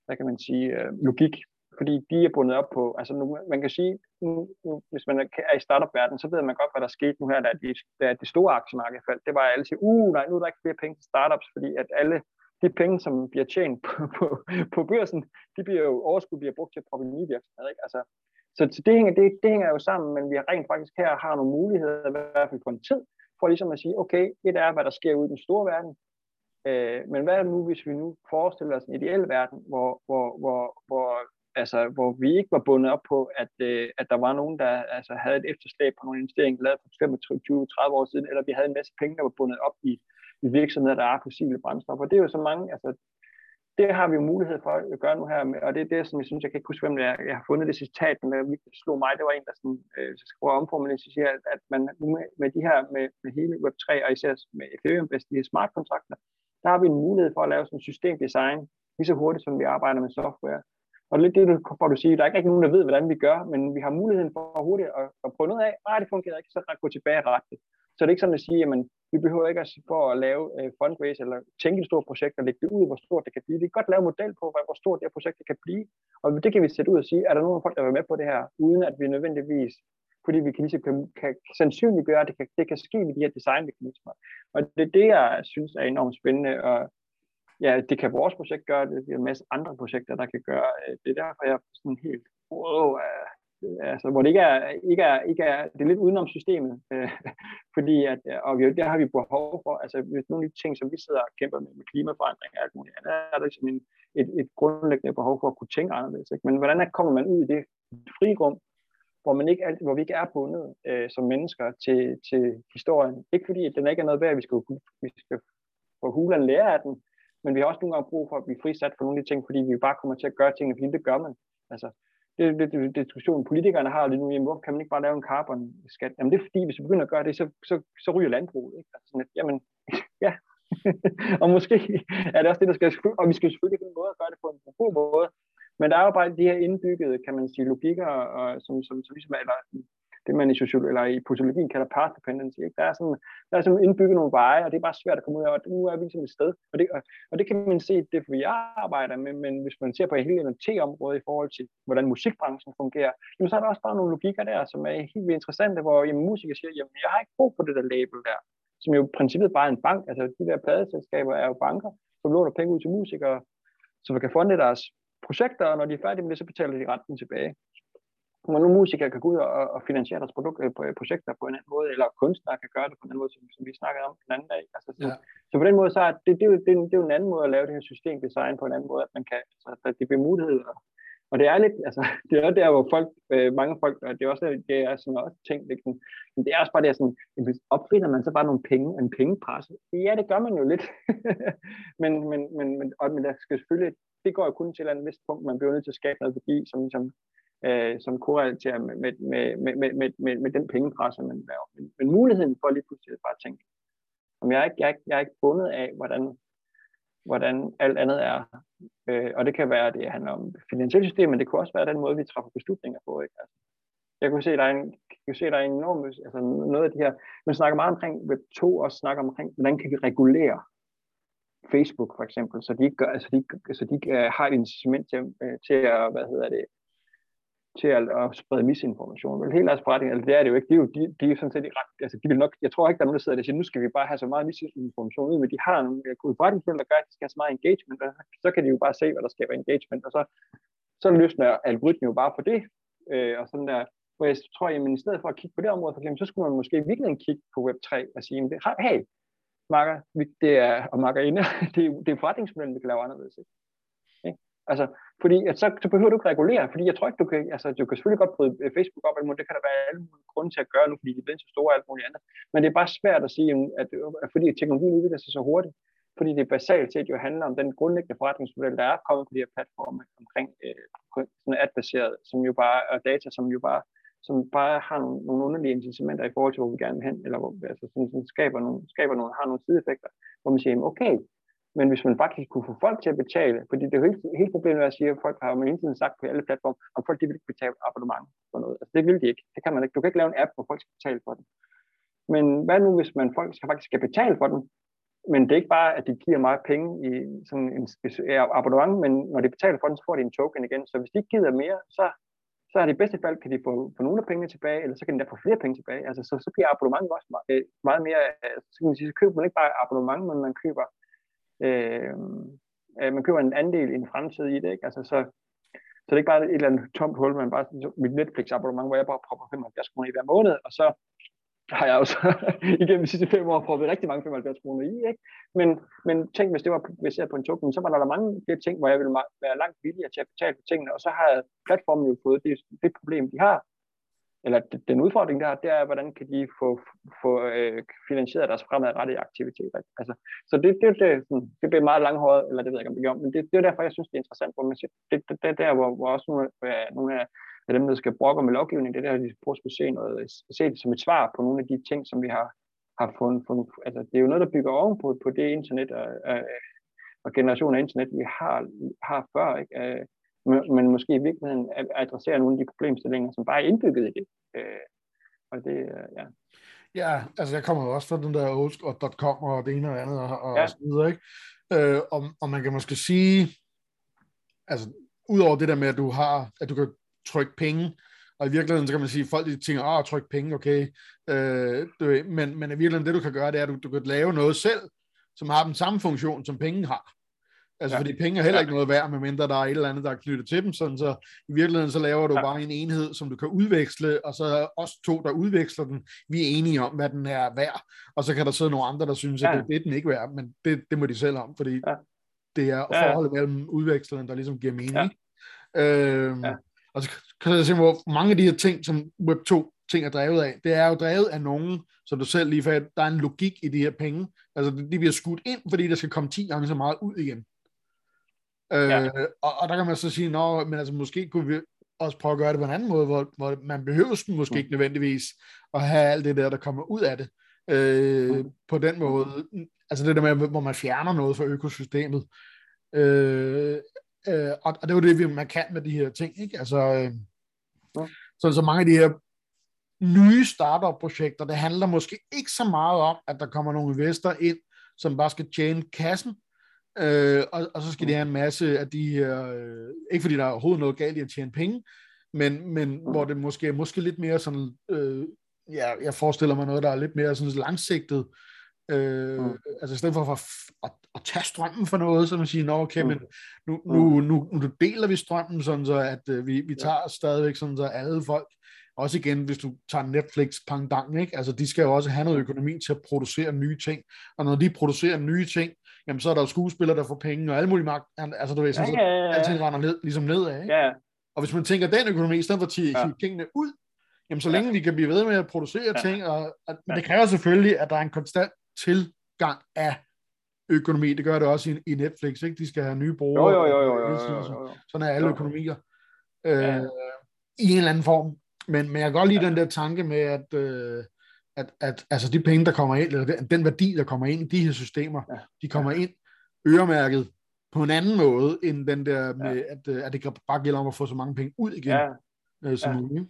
hvad kan man sige, øh, logik, fordi de er bundet op på, altså nu, man kan sige, nu, nu, hvis man er i startup-verdenen, så ved man godt, hvad der skete nu her, da det, da det store aktiemarked faldt. Det var, alle siger, uh, nej, nu er der ikke flere penge til startups, fordi at alle de penge, som bliver tjent på, på, på børsen, de bliver jo overskud bliver brugt til at proppe nye virksomheder. Ikke? Altså, så, så det, hænger, det, det hænger jo sammen, men vi har rent faktisk her har nogle muligheder, i hvert fald på en tid, for ligesom at sige, okay, et er, hvad der sker ude i den store verden, øh, men hvad er det nu, hvis vi nu forestiller os en ideel verden, hvor, hvor, hvor, hvor, altså, hvor vi ikke var bundet op på, at, øh, at der var nogen, der altså, havde et efterslæb på nogle investeringer, lavet for 25-30 år siden, eller vi havde en masse penge, der var bundet op i, i virksomheder, der er fossile brændstoffer. Det er jo så mange, altså det har vi jo mulighed for at gøre nu her, med, og det er det, som jeg synes, jeg kan ikke huske, hvem det er. Jeg har fundet det citat, men det slog mig, det var en, der sådan, øh, så skal prøve at omformulere, siger, at, at man med, med de her, med, med hele Web3, og især med Ethereum, altså de her smart kontrakter, der har vi en mulighed for at lave sådan systemdesign, lige så hurtigt, som vi arbejder med software. Og lidt det, du får du sige, der er ikke nogen, der ved, hvordan vi gør, men vi har muligheden for hurtigt at, at prøve noget af, nej, det fungerer ikke, så gå tilbage og rette det. Så det er ikke sådan at sige, at vi behøver ikke at for at lave uh, fundraise eller tænke et stort projekt og lægge det ud, hvor stort det kan blive. Vi kan godt lave en model på, hvor stort det her projekt kan blive. Og det kan vi sætte ud og sige, er der nogen folk, der vil være med på det her, uden at vi nødvendigvis fordi vi kan, ligesom, kan, kan sandsynliggøre, at det kan, det kan ske med de her designmekanismer. Og det er det, jeg synes er enormt spændende, og ja, det kan vores projekt gøre, det er en masse andre projekter, der kan gøre. Øh, det er derfor, jeg er sådan helt, wow, øh, Øh, altså, hvor det ikke er, ikke er, ikke er, det er lidt udenom systemet, øh, fordi at, øh, og vi, der har vi behov for, altså hvis nogle af de ting, som vi sidder og kæmper med, med klimaforandring og alt muligt andet, er der sådan en, et, et grundlæggende behov for at kunne tænke anderledes. Ikke? Men hvordan kommer man ud i det frirum, hvor, man ikke alt, hvor vi ikke er bundet øh, som mennesker til, til historien. Ikke fordi, at den ikke er noget værd, at vi skal, vi skal få hulen lære af den, men vi har også nogle gange brug for at blive frisat for nogle af de ting, fordi vi bare kommer til at gøre tingene, fordi det gør man. Altså, det, det, lidt øh, diskussion, politikerne har lige nu, jamen, hvorfor kan man ikke bare lave en carbon-skat? Jamen det er fordi, hvis vi begynder at gøre det, så, så, så ryger landbruget. Ikke? Altså sådan, at, jamen, ja. og måske er det også det, der skal, og vi skal selvfølgelig finde en måde at gøre det på en god måde, men der er jo bare de her indbyggede, kan man sige, logikker, og, som, som, som ligesom, eller det man i, sociologi, eller i politologien kalder path dependency. Ikke? Der, er sådan, der er sådan indbygget nogle veje, og det er bare svært at komme ud af, og nu er vi ligesom et sted. Og det, og, og det kan man se, det er vi arbejder med, men hvis man ser på hele NFT-området i forhold til, hvordan musikbranchen fungerer, jamen, så er der også bare nogle logikker der, som er helt vildt interessante, hvor jamen, musikere siger, jamen jeg har ikke brug for det der label der, som jo i princippet bare er en bank. Altså de der pladeselskaber er jo banker, som låner penge ud til musikere, så kan funde deres projekter, og når de er færdige med det, så betaler de renten tilbage når nu musikere kan gå ud og, og finansiere deres produkt, øh, projekter på en anden måde, eller kunstnere kan gøre det på en anden måde, som, som vi snakkede om den anden dag. Altså, så, ja. så på den måde, så er det, det, er jo, det, det er jo en anden måde at lave det her systemdesign på en anden måde, at man kan, altså, at det bliver mulighed. Og, det er lidt, altså, det er der, hvor folk, øh, mange folk, og det er også, det er sådan også tænkt, liksom, men det er også bare det, sådan, hvis opfinder man så bare nogle penge, en pengepresse? Ja, det gør man jo lidt. men, men, men, men, og, men der skal selvfølgelig, det går jo kun til et vist punkt, man bliver nødt til at skabe noget værdi, som, som øh, som korrelaterer med, med, med, med, med, med, med den pengepresse, man laver. Men, men muligheden for lige pludselig at bare tænke, om jeg er ikke, jeg er ikke, jeg er ikke bundet af, hvordan hvordan alt andet er. Øh, og det kan være, at det handler om finansielle system, men det kunne også være den måde, vi træffer beslutninger på. Ikke? Altså, jeg kunne se, at der er en, jeg kunne se, der er en enorm, altså noget af de her, man snakker meget omkring Web 2, og snakker omkring, hvordan kan vi regulere Facebook for eksempel, så de ikke, gør, altså de, så de uh, har et incitament til, uh, til at, hvad hedder det, til at, at sprede misinformation. Vel, hele deres forretning, altså det er det jo ikke, de er jo, de, de er sådan set ret, altså de vil nok, jeg tror ikke, der er nogen, der sidder der og siger, nu skal vi bare have så meget misinformation ud, men de har nogle øh, gode øh, der gør, at de skal have så meget engagement, og så kan de jo bare se, hvad der skaber engagement, og så, så løsner algoritmen jo bare på det, øh, og sådan der, hvor jeg tror, at i stedet for at kigge på det område, for eksempel, så skulle man måske virkelig kigge på Web3 og sige, hey, Marker, det er, og Markerinde, det, er, det er forretningsmodellen, vi kan lave anderledes. Ikke? Altså, fordi at så, så behøver du ikke regulere, fordi jeg tror ikke, du kan, altså, du kan selvfølgelig godt bryde øh, Facebook op, men det kan der være alle mulige grunde til at gøre nu, fordi de er så store og alt muligt andet. Men det er bare svært at sige, at, at fordi teknologien udvikler sig så hurtigt, fordi det basalt set jo handler om den grundlæggende forretningsmodel, der er kommet på de her platforme omkring øh, sådan ad-baseret, som jo bare er data, som jo bare som bare har nogle, nogle underlige incitamenter i forhold til, hvor vi gerne vil hen, eller hvor, altså sådan, sådan skaber, nogle, skaber nogle, har nogle sideeffekter, hvor man siger, okay, men hvis man faktisk kunne få folk til at betale, fordi det er jo helt, helt problemet at sige, at folk har jo hele tiden sagt på alle platforme, om folk de vil ikke betale abonnement for noget. Altså det vil de ikke. Det kan man ikke. Du kan ikke lave en app, hvor folk skal betale for den. Men hvad nu, hvis man folk skal faktisk skal betale for den, men det er ikke bare, at de giver meget penge i sådan en abonnement, men når de betaler for den, så får de en token igen. Så hvis de ikke gider mere, så, så er det i bedste fald, kan de få, få nogle af pengene tilbage, eller så kan de da få flere penge tilbage. Altså, så, så bliver abonnementet også meget, meget mere, altså, så, kan man sige, så køber man ikke bare abonnement, men man køber Øh, øh, man køber en andel i en fremtid i det, ikke? Altså, så, så det er ikke bare et eller andet tomt hul, men bare mit Netflix abonnement, hvor jeg bare propper 75 kroner i hver måned, og så har jeg også igennem de sidste fem år proppet rigtig mange 75 kroner i, ikke? Men, men tænk, hvis det var baseret på en token, så var der, der mange flere ting, hvor jeg ville være langt villigere til at betale for tingene, og så har platformen jo fået det, det problem, de har, eller den udfordring, der er, det er, hvordan kan de få, få øh, finansieret deres fremadrettede aktiviteter. Altså, så det, det, det, sådan, det bliver meget langhåret, eller det ved jeg ikke, om det gjorde, men det, det er derfor, jeg synes, det er interessant, hvor man siger, det, det, det er der, hvor, hvor også nogle, øh, nogle af, af dem, der skal brokke med lovgivning, det er der, de prøver at se, noget, se det som et svar på nogle af de ting, som vi har, har fundet, fundet. Altså, det er jo noget, der bygger ovenpå på det internet og, og, og generation af internet, vi har, har før. Ikke? Øh, Øh, men måske i virkeligheden adressere nogle af de problemstillinger, som bare er indbygget i det. Øh, og det, ja. Ja, altså jeg kommer jo også fra den der oldschool.com og det ene og andet og, og, ja. så videre, ikke? Øh, og, og man kan måske sige, altså udover det der med, at du har, at du kan trykke penge, og i virkeligheden, så kan man sige, at folk de tænker, åh, tryk penge, okay. Øh, du, men, men i virkeligheden, det du kan gøre, det er, at du, du kan lave noget selv, som har den samme funktion, som penge har. Altså, ja. fordi penge er heller ikke noget værd, medmindre der er et eller andet, der er knyttet til dem. Sådan, så i virkeligheden, så laver du ja. bare en enhed, som du kan udveksle, og så os to, der udveksler den, vi er enige om, hvad den er værd. Og så kan der sidde nogle andre, der synes, ja. at det, det er den ikke værd, men det, det må de selv om, fordi ja. det er ja. forholdet mellem udvekslerne, der ligesom giver mening. Ja. Øhm, ja. Og så kan jeg se, hvor mange af de her ting, som Web2 ting er drevet af, det er jo drevet af nogen, som du selv lige fandt, der er en logik i de her penge. Altså, de bliver skudt ind, fordi der skal komme 10 gange så meget ud igen. Ja. Øh, og, og der kan man så sige, nå, men altså måske kunne vi også prøve at gøre det på en anden måde, hvor, hvor man behøver måske mm. ikke nødvendigvis at have alt det der, der kommer ud af det. Øh, mm. På den måde, altså det der med, hvor man fjerner noget fra økosystemet. Øh, øh, og, og det er jo det, man kan med de her ting, ikke? Altså, øh, mm. så, så mange af de her nye startup-projekter, det handler måske ikke så meget om, at der kommer nogle investorer ind, som bare skal tjene kassen, Øh, og, og så skal de have en masse af de her, øh, ikke fordi der er overhovedet noget galt i at tjene penge, men, men hvor det måske måske lidt mere sådan, øh, ja, jeg forestiller mig noget, der er lidt mere sådan langsigtet, øh, mm. altså i stedet for at, at, at tage strømmen for noget, så man siger, nå okay, mm. men nu, nu, nu, nu deler vi strømmen, sådan så at øh, vi, vi tager ja. stadigvæk sådan så alle folk, også igen, hvis du tager Netflix pangdang, ikke? altså de skal jo også have noget økonomi til at producere nye ting, og når de producerer nye ting, jamen så er der jo skuespillere, der får penge, og alle mulige magt, altså du ved, sådan, ja, ja, ja. så alting render ned, ligesom nedad, ikke? Ja. Og hvis man tænker den økonomi, i stedet for at tage ja. tingene ud, jamen så længe ja. vi kan blive ved med at producere ja. ting, og, og, men det kræver selvfølgelig, at der er en konstant tilgang af økonomi. Det gør det også i, i Netflix, ikke? De skal have nye brugere. Jo, jo, jo, jo, jo, jo, jo. Sådan er alle økonomier. Øh, ja. I en eller anden form. Men, men jeg kan godt lide ja. den der tanke med, at, øh, at, at altså de penge, der kommer ind, eller den, den værdi, der kommer ind i de her systemer, ja. de kommer ja. ind øremærket på en anden måde, end den der med, ja. at, øh, at det bare gælder om at få så mange penge ud igen, ja. øh, som ja. muligt.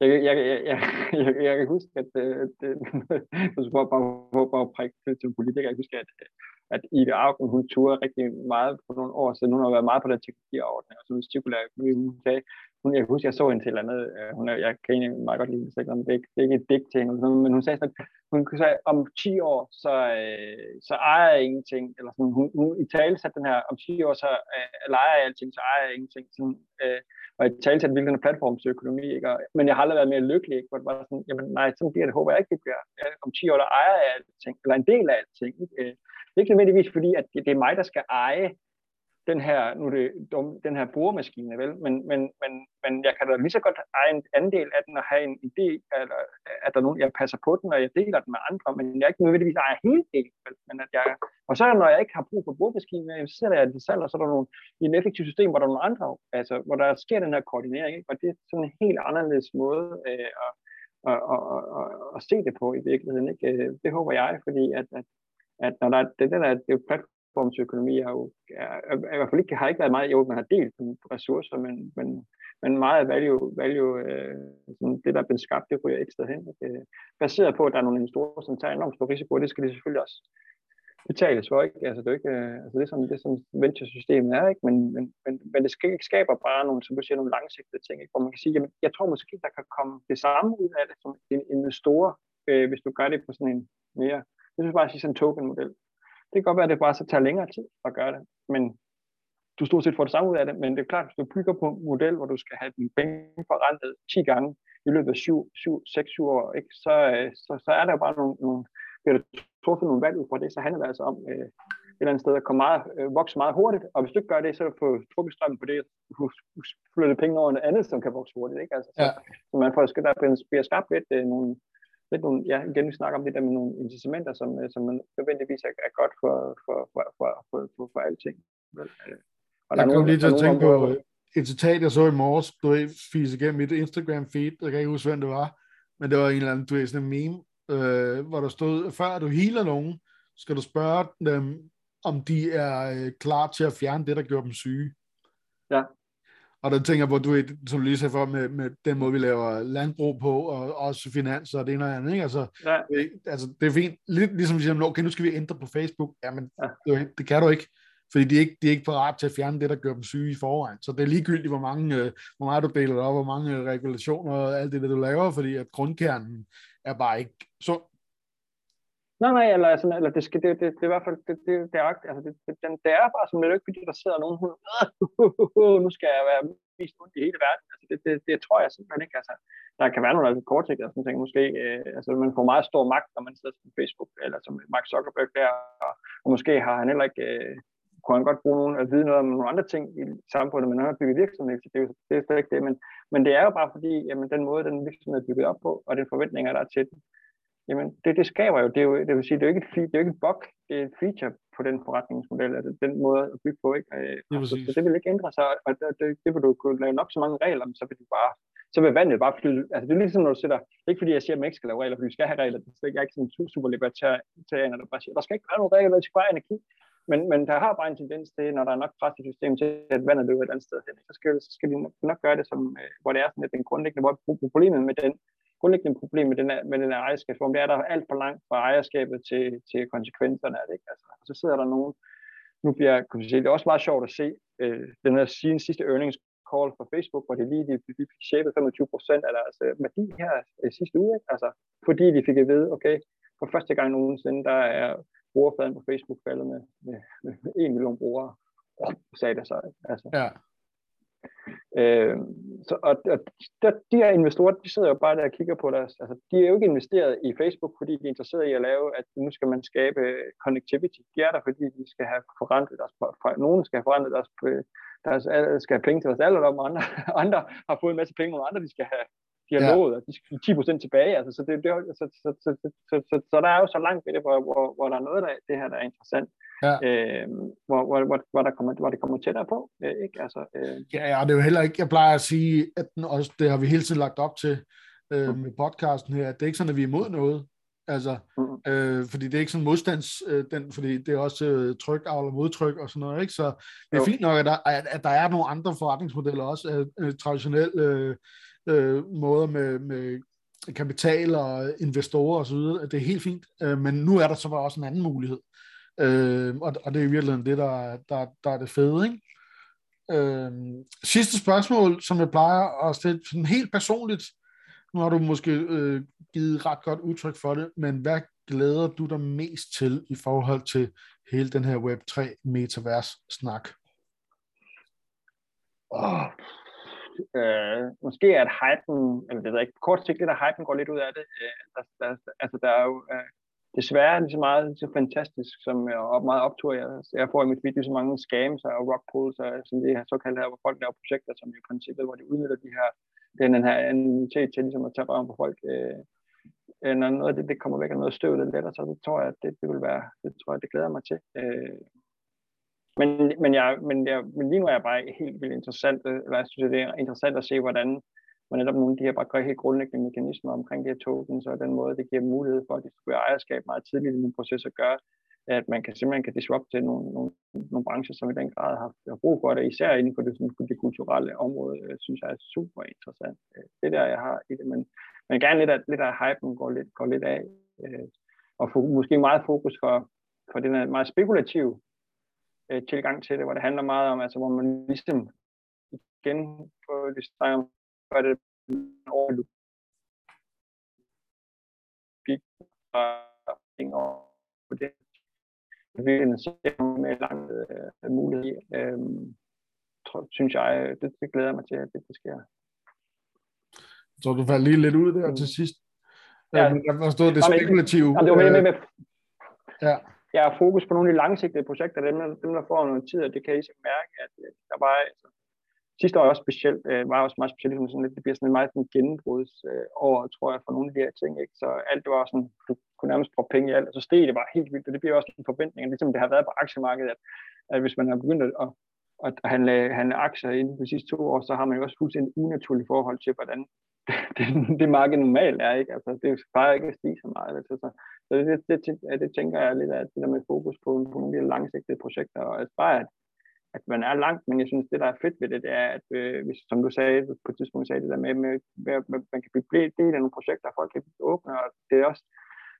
Jeg, jeg, jeg, jeg, jeg, jeg kan huske, at det, det, bare, bare, bare prikke til politikere, jeg husker, at, at Ida Augen, hun turde rigtig meget for nogle år siden. Hun har været meget på den teknologiordning, og så cirkulær hun sagde, hun, jeg husker, jeg så en til andet, øh, hun er, jeg kan egentlig meget godt lide det, det, er ikke, det er ikke et digt til hende, men hun sagde sådan, hun sagde, om 10 år, så, øh, så ejer jeg ingenting, eller sådan, hun, hun i tale satte den her, om 10 år, så øh, leger jeg alting, så ejer jeg ingenting, sådan, øh, og i tale satte hvilken platformsøkonomi, ikke? Og, men jeg har aldrig været mere lykkelig, ikke? Hvor det var sådan, jamen nej, sådan bliver det, håber jeg ikke, det bliver. Om 10 år, der ejer jeg alting, eller en del af alting, ikke? Øh, det er ikke nødvendigvis fordi, at det, det er mig, der skal eje den her, nu det, den her boremaskine, vel? Men, men, men, men jeg kan da lige så godt eje en andel af den og have en idé, eller at der er nogen, jeg passer på den, og jeg deler den med andre, men jeg er ikke nødvendigvis ejer hele delen, vel? Men at jeg, og så når jeg ikke har brug for boremaskinen, så sætter jeg det selv, og så er der nogle, i et effektivt system, hvor der er nogle andre, altså, hvor der sker den her koordinering, ikke? og det er sådan en helt anderledes måde øh, at, at, at, at, at, se det på i virkeligheden. Ikke? Øh, det håber jeg, fordi at, at at når der er, det, der, det er jo platformsøkonomi har jo, er, er, er, i hvert fald ikke, har ikke været meget, jo, man har delt ressourcer, men, men, men meget af value, value øh, sådan det, der er blevet skabt, det ryger et sted hen. Ikke? Øh, baseret på, at der er nogle investorer, som tager enormt stor risiko, og det skal de selvfølgelig også betales for, ikke? Altså, det er ikke, øh, altså det er sådan, det er sådan venture-systemet er, ikke? Men, men, men, men det skaber bare nogle, som du siger, nogle langsigtede ting, ikke? Hvor man kan sige, jamen, jeg tror måske, der kan komme det samme ud af det, som en investor, øh, hvis du gør det på sådan en mere jeg synes bare at sige sådan en token-model. Det kan godt være, at det bare så tager længere tid at gøre det, men du stort set får det samme ud af det, men det er klart, hvis du bygger på en model, hvor du skal have din penge forrentet 10 gange i løbet af 7, 7, 6, 7 år, ikke? Så, øh, så, så er der jo bare nogle, nogle bliver der truffet nogle valg ud fra det, så handler det altså om øh, et eller andet sted at komme meget, øh, vokse meget hurtigt, og hvis du ikke gør det, så få trukket strømmen på det, du flytter penge over noget andet, som kan vokse hurtigt, ikke? Altså, så, ja. så man får, der bliver skabt lidt øh, nogle, lidt nogle, ja, igen, vi snakker om det der med nogle incitamenter, som, øh, som nødvendigvis er, er godt for, for, for, for, for, for, for alting. Øh, og jeg kom lige til at tænke på et citat, jeg så i morges, du ved, fise igennem mit Instagram-feed, jeg kan ikke huske, hvem det var, men det var en eller anden, du ved, sådan en meme, øh, hvor der stod, før du healer nogen, skal du spørge dem, om de er øh, klar til at fjerne det, der gjorde dem syge. Ja. Og der tænker på, du som du lige sagde for, med, med den måde, vi laver landbrug på, og også finanser og det ene og andet, ikke? Altså, ja. det, altså, det er fint. Lidt ligesom vi siger, okay, nu skal vi ændre på Facebook. Jamen, ja. det, det kan du ikke. Fordi de er, ikke, de er ikke parat til at fjerne det, der gør dem syge i forvejen. Så det er ligegyldigt, hvor, mange, øh, hvor meget du deler op, hvor mange regulationer og alt det, der du laver, fordi at grundkernen er bare ikke sund. Nej, nej, eller, sådan, eller det, skal, det, det, det, er i hvert fald, det, det, det, er, altså, det, det, den, det er bare som det er ikke fordi, der sidder nogen, hun, nu skal jeg være mest rundt i hele verden. Altså, det, det, det, tror jeg simpelthen ikke. Altså, der kan være nogle altså, kortsigtede sådan ting, måske, øh, altså, man får meget stor magt, når man sidder på Facebook, eller som Mark Zuckerberg der, og, og måske har han heller ikke, øh, kunne han godt bruge nogen at vide noget om nogle andre ting i samfundet, men han har bygget virksomhed, så det er jo det er ikke det. Men, men det er jo bare fordi, jamen, den måde, den virksomhed er bygget op på, og den forventninger, der er til den, Jamen, det, det skaber jo, det, er jo, det vil sige, det er jo ikke et, det er jo ikke et bug, det er et feature på den forretningsmodel, altså den måde at bygge på, ikke? Ja, så, så, det vil ikke ændre sig, og det, det, det vil du kunne lave nok så mange regler, så vil du bare, så vil vandet bare flyde, altså det er ligesom, når du sætter, ikke fordi jeg siger, at man ikke skal lave regler, for vi skal have regler, det er ikke sådan en super libertarianer, der bare siger, der skal ikke være nogen regler, der skal bare energi, men, men der har bare en tendens til, når der er nok pres i systemet til, at vandet løber et andet sted hen, så skal, så skal de nok, nok gøre det, som, øh, hvor det er sådan lidt en grundlæggende, hvor problemet med den grundlæggende problem med den, her, med den her ejerskabsform, det er, at der er alt for langt fra ejerskabet til, til konsekvenserne af det. Ikke? Altså, og så sidder der nogen, nu bliver, kan sige, det er også meget sjovt at se øh, den her sin sidste earnings call fra Facebook, hvor de lige de, de fik shapet 25 procent af deres øh, værdi her øh, sidste uge. Ikke? Altså, fordi de fik at vide, okay, for første gang nogensinde, der er brugerfladen på Facebook faldet med, med, med 1 million brugere. Oh, sagde det så. Ikke? Altså, ja. Øh, så, og, og der, de her investorer, de sidder jo bare der og kigger på deres, altså de er jo ikke investeret i Facebook, fordi de er interesseret i at lave, at nu skal man skabe connectivity. De er der, fordi de skal have forrentet deres, for, nogen skal have forrentet deres, øh, deres, skal have penge til deres alderdom, og andre, andre har fået en masse penge, og andre de skal have, de har ja. lovet, at de skal 10% tilbage. Altså, så, det, det, så, så, så, så, så, så, så, der er jo så langt ved det, hvor, hvor, hvor der er noget af det her, der er interessant. Ja. Øh, hvor, hvor, hvor, hvor, der kommer, hvor det kommer tættere på. Øh, ikke? Altså, øh. Ja, ja, det er jo heller ikke, jeg plejer at sige, at den også, det har vi hele tiden lagt op til øh, med podcasten her, at det er ikke sådan, at vi er imod noget. Altså, mm. øh, fordi det er ikke sådan modstands, øh, den, fordi det er også øh, tryk, og modtryk og sådan noget, ikke? Så det er jo. fint nok, at der, at, at der er nogle andre forretningsmodeller også, øh, traditionelle øh, øh, måder med, med kapital og investorer og så. Det er helt fint, øh, men nu er der så bare også en anden mulighed. Øh, og, og det er i virkeligheden det, der, der, der er det fede, ikke? Øh, sidste spørgsmål, som jeg plejer at stille sådan helt personligt, nu har du måske øh, givet ret godt udtryk for det, men hvad glæder du dig mest til i forhold til hele den her Web3 metavers snak? Oh, øh, måske er at hypen, eller det er ikke, kort sigt lidt, at hypen går lidt ud af det. Øh, der, der, altså, der er jo øh, desværre lige så meget lige så fantastisk, som øh, jeg op, meget optur, jeg, jeg får i mit video så mange scams og rock pools, og sådan det her såkaldte her, hvor folk laver projekter, som i princippet, hvor de udnytter de her, den, den her anonymitet til ligesom at tage røven på folk. Øh, øh når noget af det, det kommer væk af noget støv, det letter, så det tror jeg, at det, det vil være, det tror jeg, det glæder mig til. Øh, men, men, jeg, men, jeg, men lige nu er jeg bare helt vildt interessant, øh, eller jeg synes, det er interessant at se, hvordan man netop nogle af de her bare helt grundlæggende mekanismer omkring de her tokens, og den måde, det giver mulighed for at distribuere ejerskab meget tidligt i nogle processer, gør, at man kan simpelthen kan disrupte nogle, nogle, nogle brancher, som i den grad har, har brug for det, især inden for det, sådan, det kulturelle område, øh, synes jeg er super interessant. Øh, det der, jeg har i det, men, men gerne lidt af, lidt af hypen går lidt, går lidt af, øh, og få, måske meget fokus for, for den meget spekulative øh, tilgang til det, hvor det handler meget om, altså hvor man ligesom igen på det snakker om, gør det over logik og på det. Ser med langt øh, mulighed øh, tror, synes jeg, det, det glæder mig til, at det, det sker. Så du faldt lige lidt ud der mm. til sidst. Ja, jeg forstod det spekulative. Ja, det var med, med, med, ja jeg har fokus på nogle af de langsigtede projekter, dem, dem der får noget tid, og det kan I ligesom så mærke, at øh, der var, altså, sidste år også specielt, øh, var også meget specielt, ligesom sådan lidt, det bliver sådan en meget sådan gennembruds øh, over, tror jeg, for nogle af de her ting, ikke? så alt det var sådan, du kunne nærmest prøve penge i alt, altså, og så steg det bare helt vildt, og det bliver også en forventning, ligesom det har været på aktiemarkedet, at, at hvis man har begyndt at, at handle, handle aktier inden for de sidste to år, så har man jo også fuldstændig unaturligt forhold til, hvordan det, det marked normalt er, ikke? Altså, det plejer ikke at stige så meget. Altså, så, så det, det, det, det, tænker jeg lidt af det der med fokus på, på nogle af de langsigtede projekter, og altså bare at, at man er langt, men jeg synes, det der er fedt ved det, det er, at øh, hvis, som du sagde, på et tidspunkt sagde det der med, med, med, med man kan blive del af nogle projekter, og folk kan blive åbne, og det er også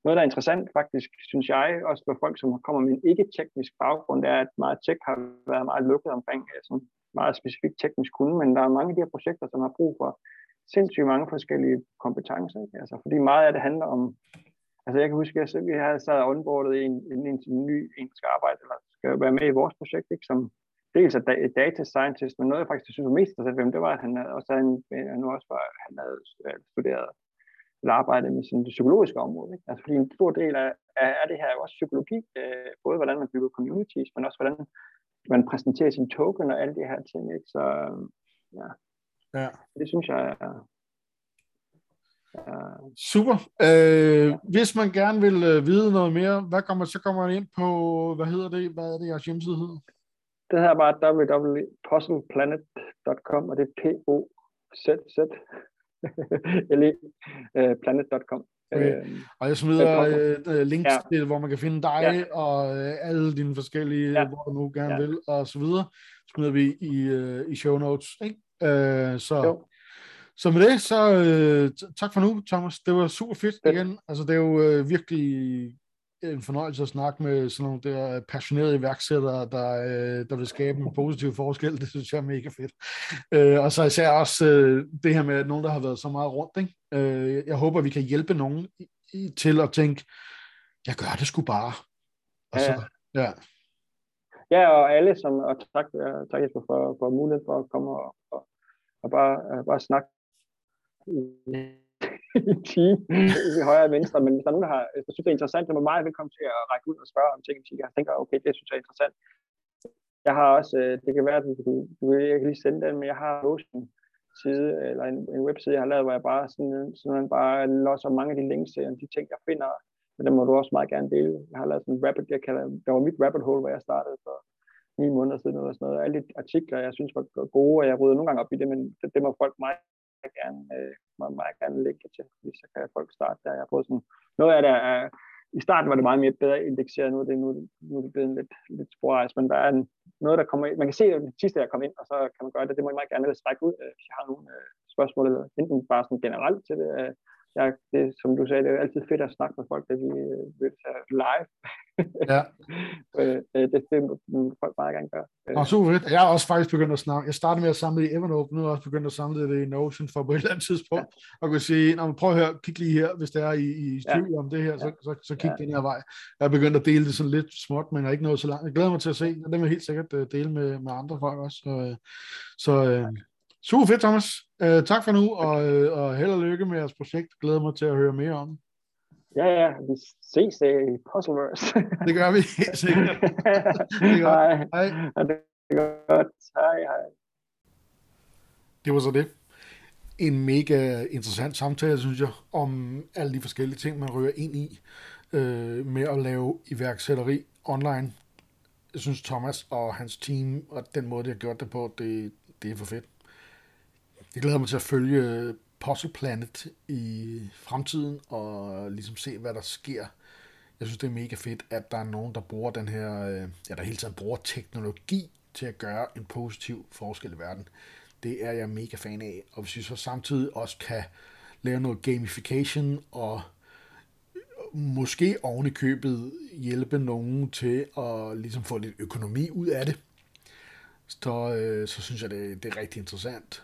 noget, der er interessant faktisk, synes jeg, også for folk, som kommer med en ikke-teknisk baggrund, det er, at meget tech har været meget lukket omkring øh, sådan meget specifikt teknisk kunde, men der er mange af de her projekter, som har brug for sindssygt mange forskellige kompetencer. Ikke? Altså, fordi meget af det handler om, altså jeg kan huske, at jeg, jeg havde sad onboardet en, en, en, en ny, en skal arbejde, eller skal være med i vores projekt, ikke? som dels er data scientist, men noget jeg faktisk synes var mest interessant ved ham, det var, at han også havde, en, øh, nu også var, han havde øh, studeret eller arbejdet med sådan det psykologiske område. Ikke? Altså, fordi en stor del af, af det her er jo også psykologi, øh, både hvordan man bygger communities, men også hvordan man præsenterer sin token og alle de her ting. Ikke? Så øhm, ja, Ja. Det synes jeg er, er Super. Øh, ja. Hvis man gerne vil øh, vide noget mere, hvad kommer, så kommer man ind på, hvad hedder det, hvad er det, jeres hjemmeside hedder? Det her er bare www.puzzleplanet.com, og det er P-O-Z-Z øh, planet.com. Okay. Øh, og jeg smider øh, links ja. til, hvor man kan finde dig ja. og øh, alle dine forskellige, ja. hvor du nu gerne ja. vil, og så videre, smider vi i, øh, i show notes. Ikke? Øh, så, jo. så med det, så øh, tak for nu, Thomas. Det var super fedt ja. igen. Altså, det er jo øh, virkelig en fornøjelse at snakke med sådan nogle der passionerede iværksættere, der, øh, der vil skabe en positiv forskel. Det synes jeg er mega fedt. Øh, og så især også øh, det her med nogen, der har været så meget rundt. Ikke? Øh, jeg håber, vi kan hjælpe nogen i, i, til at tænke, jeg gør det sgu bare. Og så, ja ja. Og alle, som, og tak, tak Jesper for, for muligheden for at komme og, og, og bare, øh, bare snakke i en time i højre og venstre, men hvis der er nogen, der, har, der synes, det er interessant, så må meget velkommen til at række ud og spørge om ting, hvis jeg tænker, okay, det synes jeg er interessant. Jeg har også, øh, det kan være, at du, du jeg kan lige sende den, men jeg har også en side, eller en, en webside, jeg har lavet, hvor jeg bare sådan, sådan bare losser mange af de links til, de ting, jeg finder, så det må du også meget gerne dele. Jeg har lavet sådan en rabbit, jeg kalder, der var mit rabbit hole, hvor jeg startede for ni måneder siden, eller sådan noget. Alle de artikler, jeg synes var gode, og jeg rydder nogle gange op i det, men det, det må folk meget gerne øh, meget, meget gerne lægge til, fordi så kan folk starte der. Jeg har fået sådan, noget af det er, i starten var det meget mere bedre indekseret, nu er det, nu, nu er det blevet lidt, lidt sporejs, men der er en, noget, der kommer ind. Man kan se, at det sidste, jeg kom ind, og så kan man gøre det. Det må jeg meget gerne strække ud, øh, hvis jeg har nogle øh, spørgsmål, eller enten bare sådan generelt til det, øh, jeg, det, som du sagde, det er altid fedt at snakke med folk, der vi øh, vil tage live. Ja. Øh, det, det, det må folk meget gerne gøre. Og super fedt. Jeg har også faktisk begyndt at snakke. Jeg startede med at samle det i Evernote, nu har jeg også begyndt at samle det i Notion for på et eller andet tidspunkt. Ja. Og kunne sige, Nå, prøv at høre, kig lige her, hvis det er i, i tvivl ja. om det her, så, så, så kig ja. den her vej. Jeg har begyndt at dele det sådan lidt småt, men jeg har ikke nået så langt. Jeg glæder mig til at se, og det vil jeg helt sikkert dele med, med andre folk også. Så, så Super fedt, Thomas. Uh, tak for nu, og, uh, og held og lykke med jeres projekt. Glæder mig til at høre mere om. Ja, ja, vi ses i Puzzleverse. det gør vi helt sikkert. det er godt. Hej. hej. Det er godt. Hej, hej. Det var så det. En mega interessant samtale, synes jeg, om alle de forskellige ting, man rører ind i øh, med at lave iværksætteri online. Jeg synes, Thomas og hans team, og den måde, de har gjort det på, det, det er for fedt. Jeg glæder mig til at følge Puzzle Planet i fremtiden og ligesom se, hvad der sker. Jeg synes, det er mega fedt, at der er nogen, der bruger den her, øh, ja, der hele tiden bruger teknologi til at gøre en positiv forskel i verden. Det er jeg mega fan af. Og hvis vi så samtidig også kan lave noget gamification og måske oven i købet hjælpe nogen til at ligesom få lidt økonomi ud af det, så, øh, så synes jeg, det, det er rigtig interessant.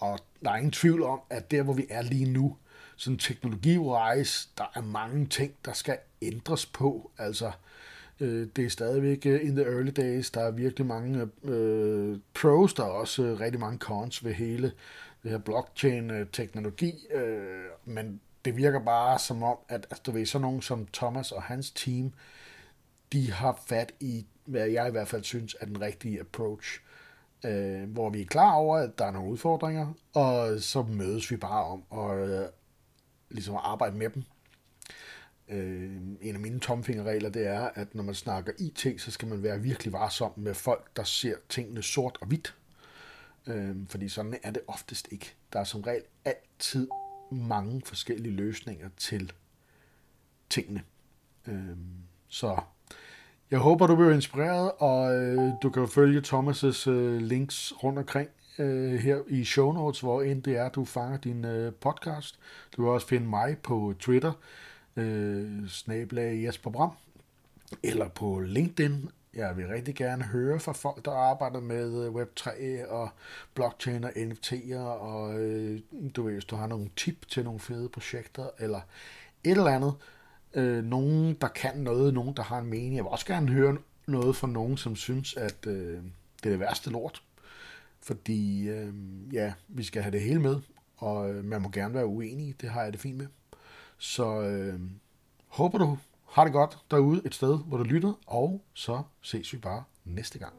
Og der er ingen tvivl om, at der, hvor vi er lige nu, sådan teknologi-wise, der er mange ting, der skal ændres på. Altså, øh, det er stadigvæk øh, in the early days. Der er virkelig mange øh, pros, der er også øh, rigtig mange cons ved hele det her blockchain-teknologi. Øh, men det virker bare som om, at altså, du ved, sådan nogen som Thomas og hans team, de har fat i, hvad jeg i hvert fald synes er den rigtige approach øh, hvor vi er klar over, at der er nogle udfordringer, og så mødes vi bare om at øh, ligesom arbejde med dem. Øh, en af mine tomfingerregler, det er, at når man snakker IT, så skal man være virkelig varsom med folk, der ser tingene sort og hvidt. Øh, fordi sådan er det oftest ikke. Der er som regel altid mange forskellige løsninger til tingene. Øh, så jeg håber, du bliver inspireret, og øh, du kan følge Thomas' øh, links rundt omkring øh, her i show notes, hvor end det er, du fanger din øh, podcast. Du kan også finde mig på Twitter, øh, snablag Jesper Bram, eller på LinkedIn. Jeg vil rigtig gerne høre fra folk, der arbejder med øh, Web3 og blockchain og NFT'er, og øh, du ved, hvis du har nogle tip til nogle fede projekter, eller et eller andet, øh, nogen, der kan noget, nogen, der har en mening. Jeg vil også gerne høre noget fra nogen, som synes, at øh, det er det værste lort. Fordi, øh, ja, vi skal have det hele med, og øh, man må gerne være uenig, det har jeg det fint med. Så øh, håber du har det godt derude et sted, hvor du lytter, og så ses vi bare næste gang.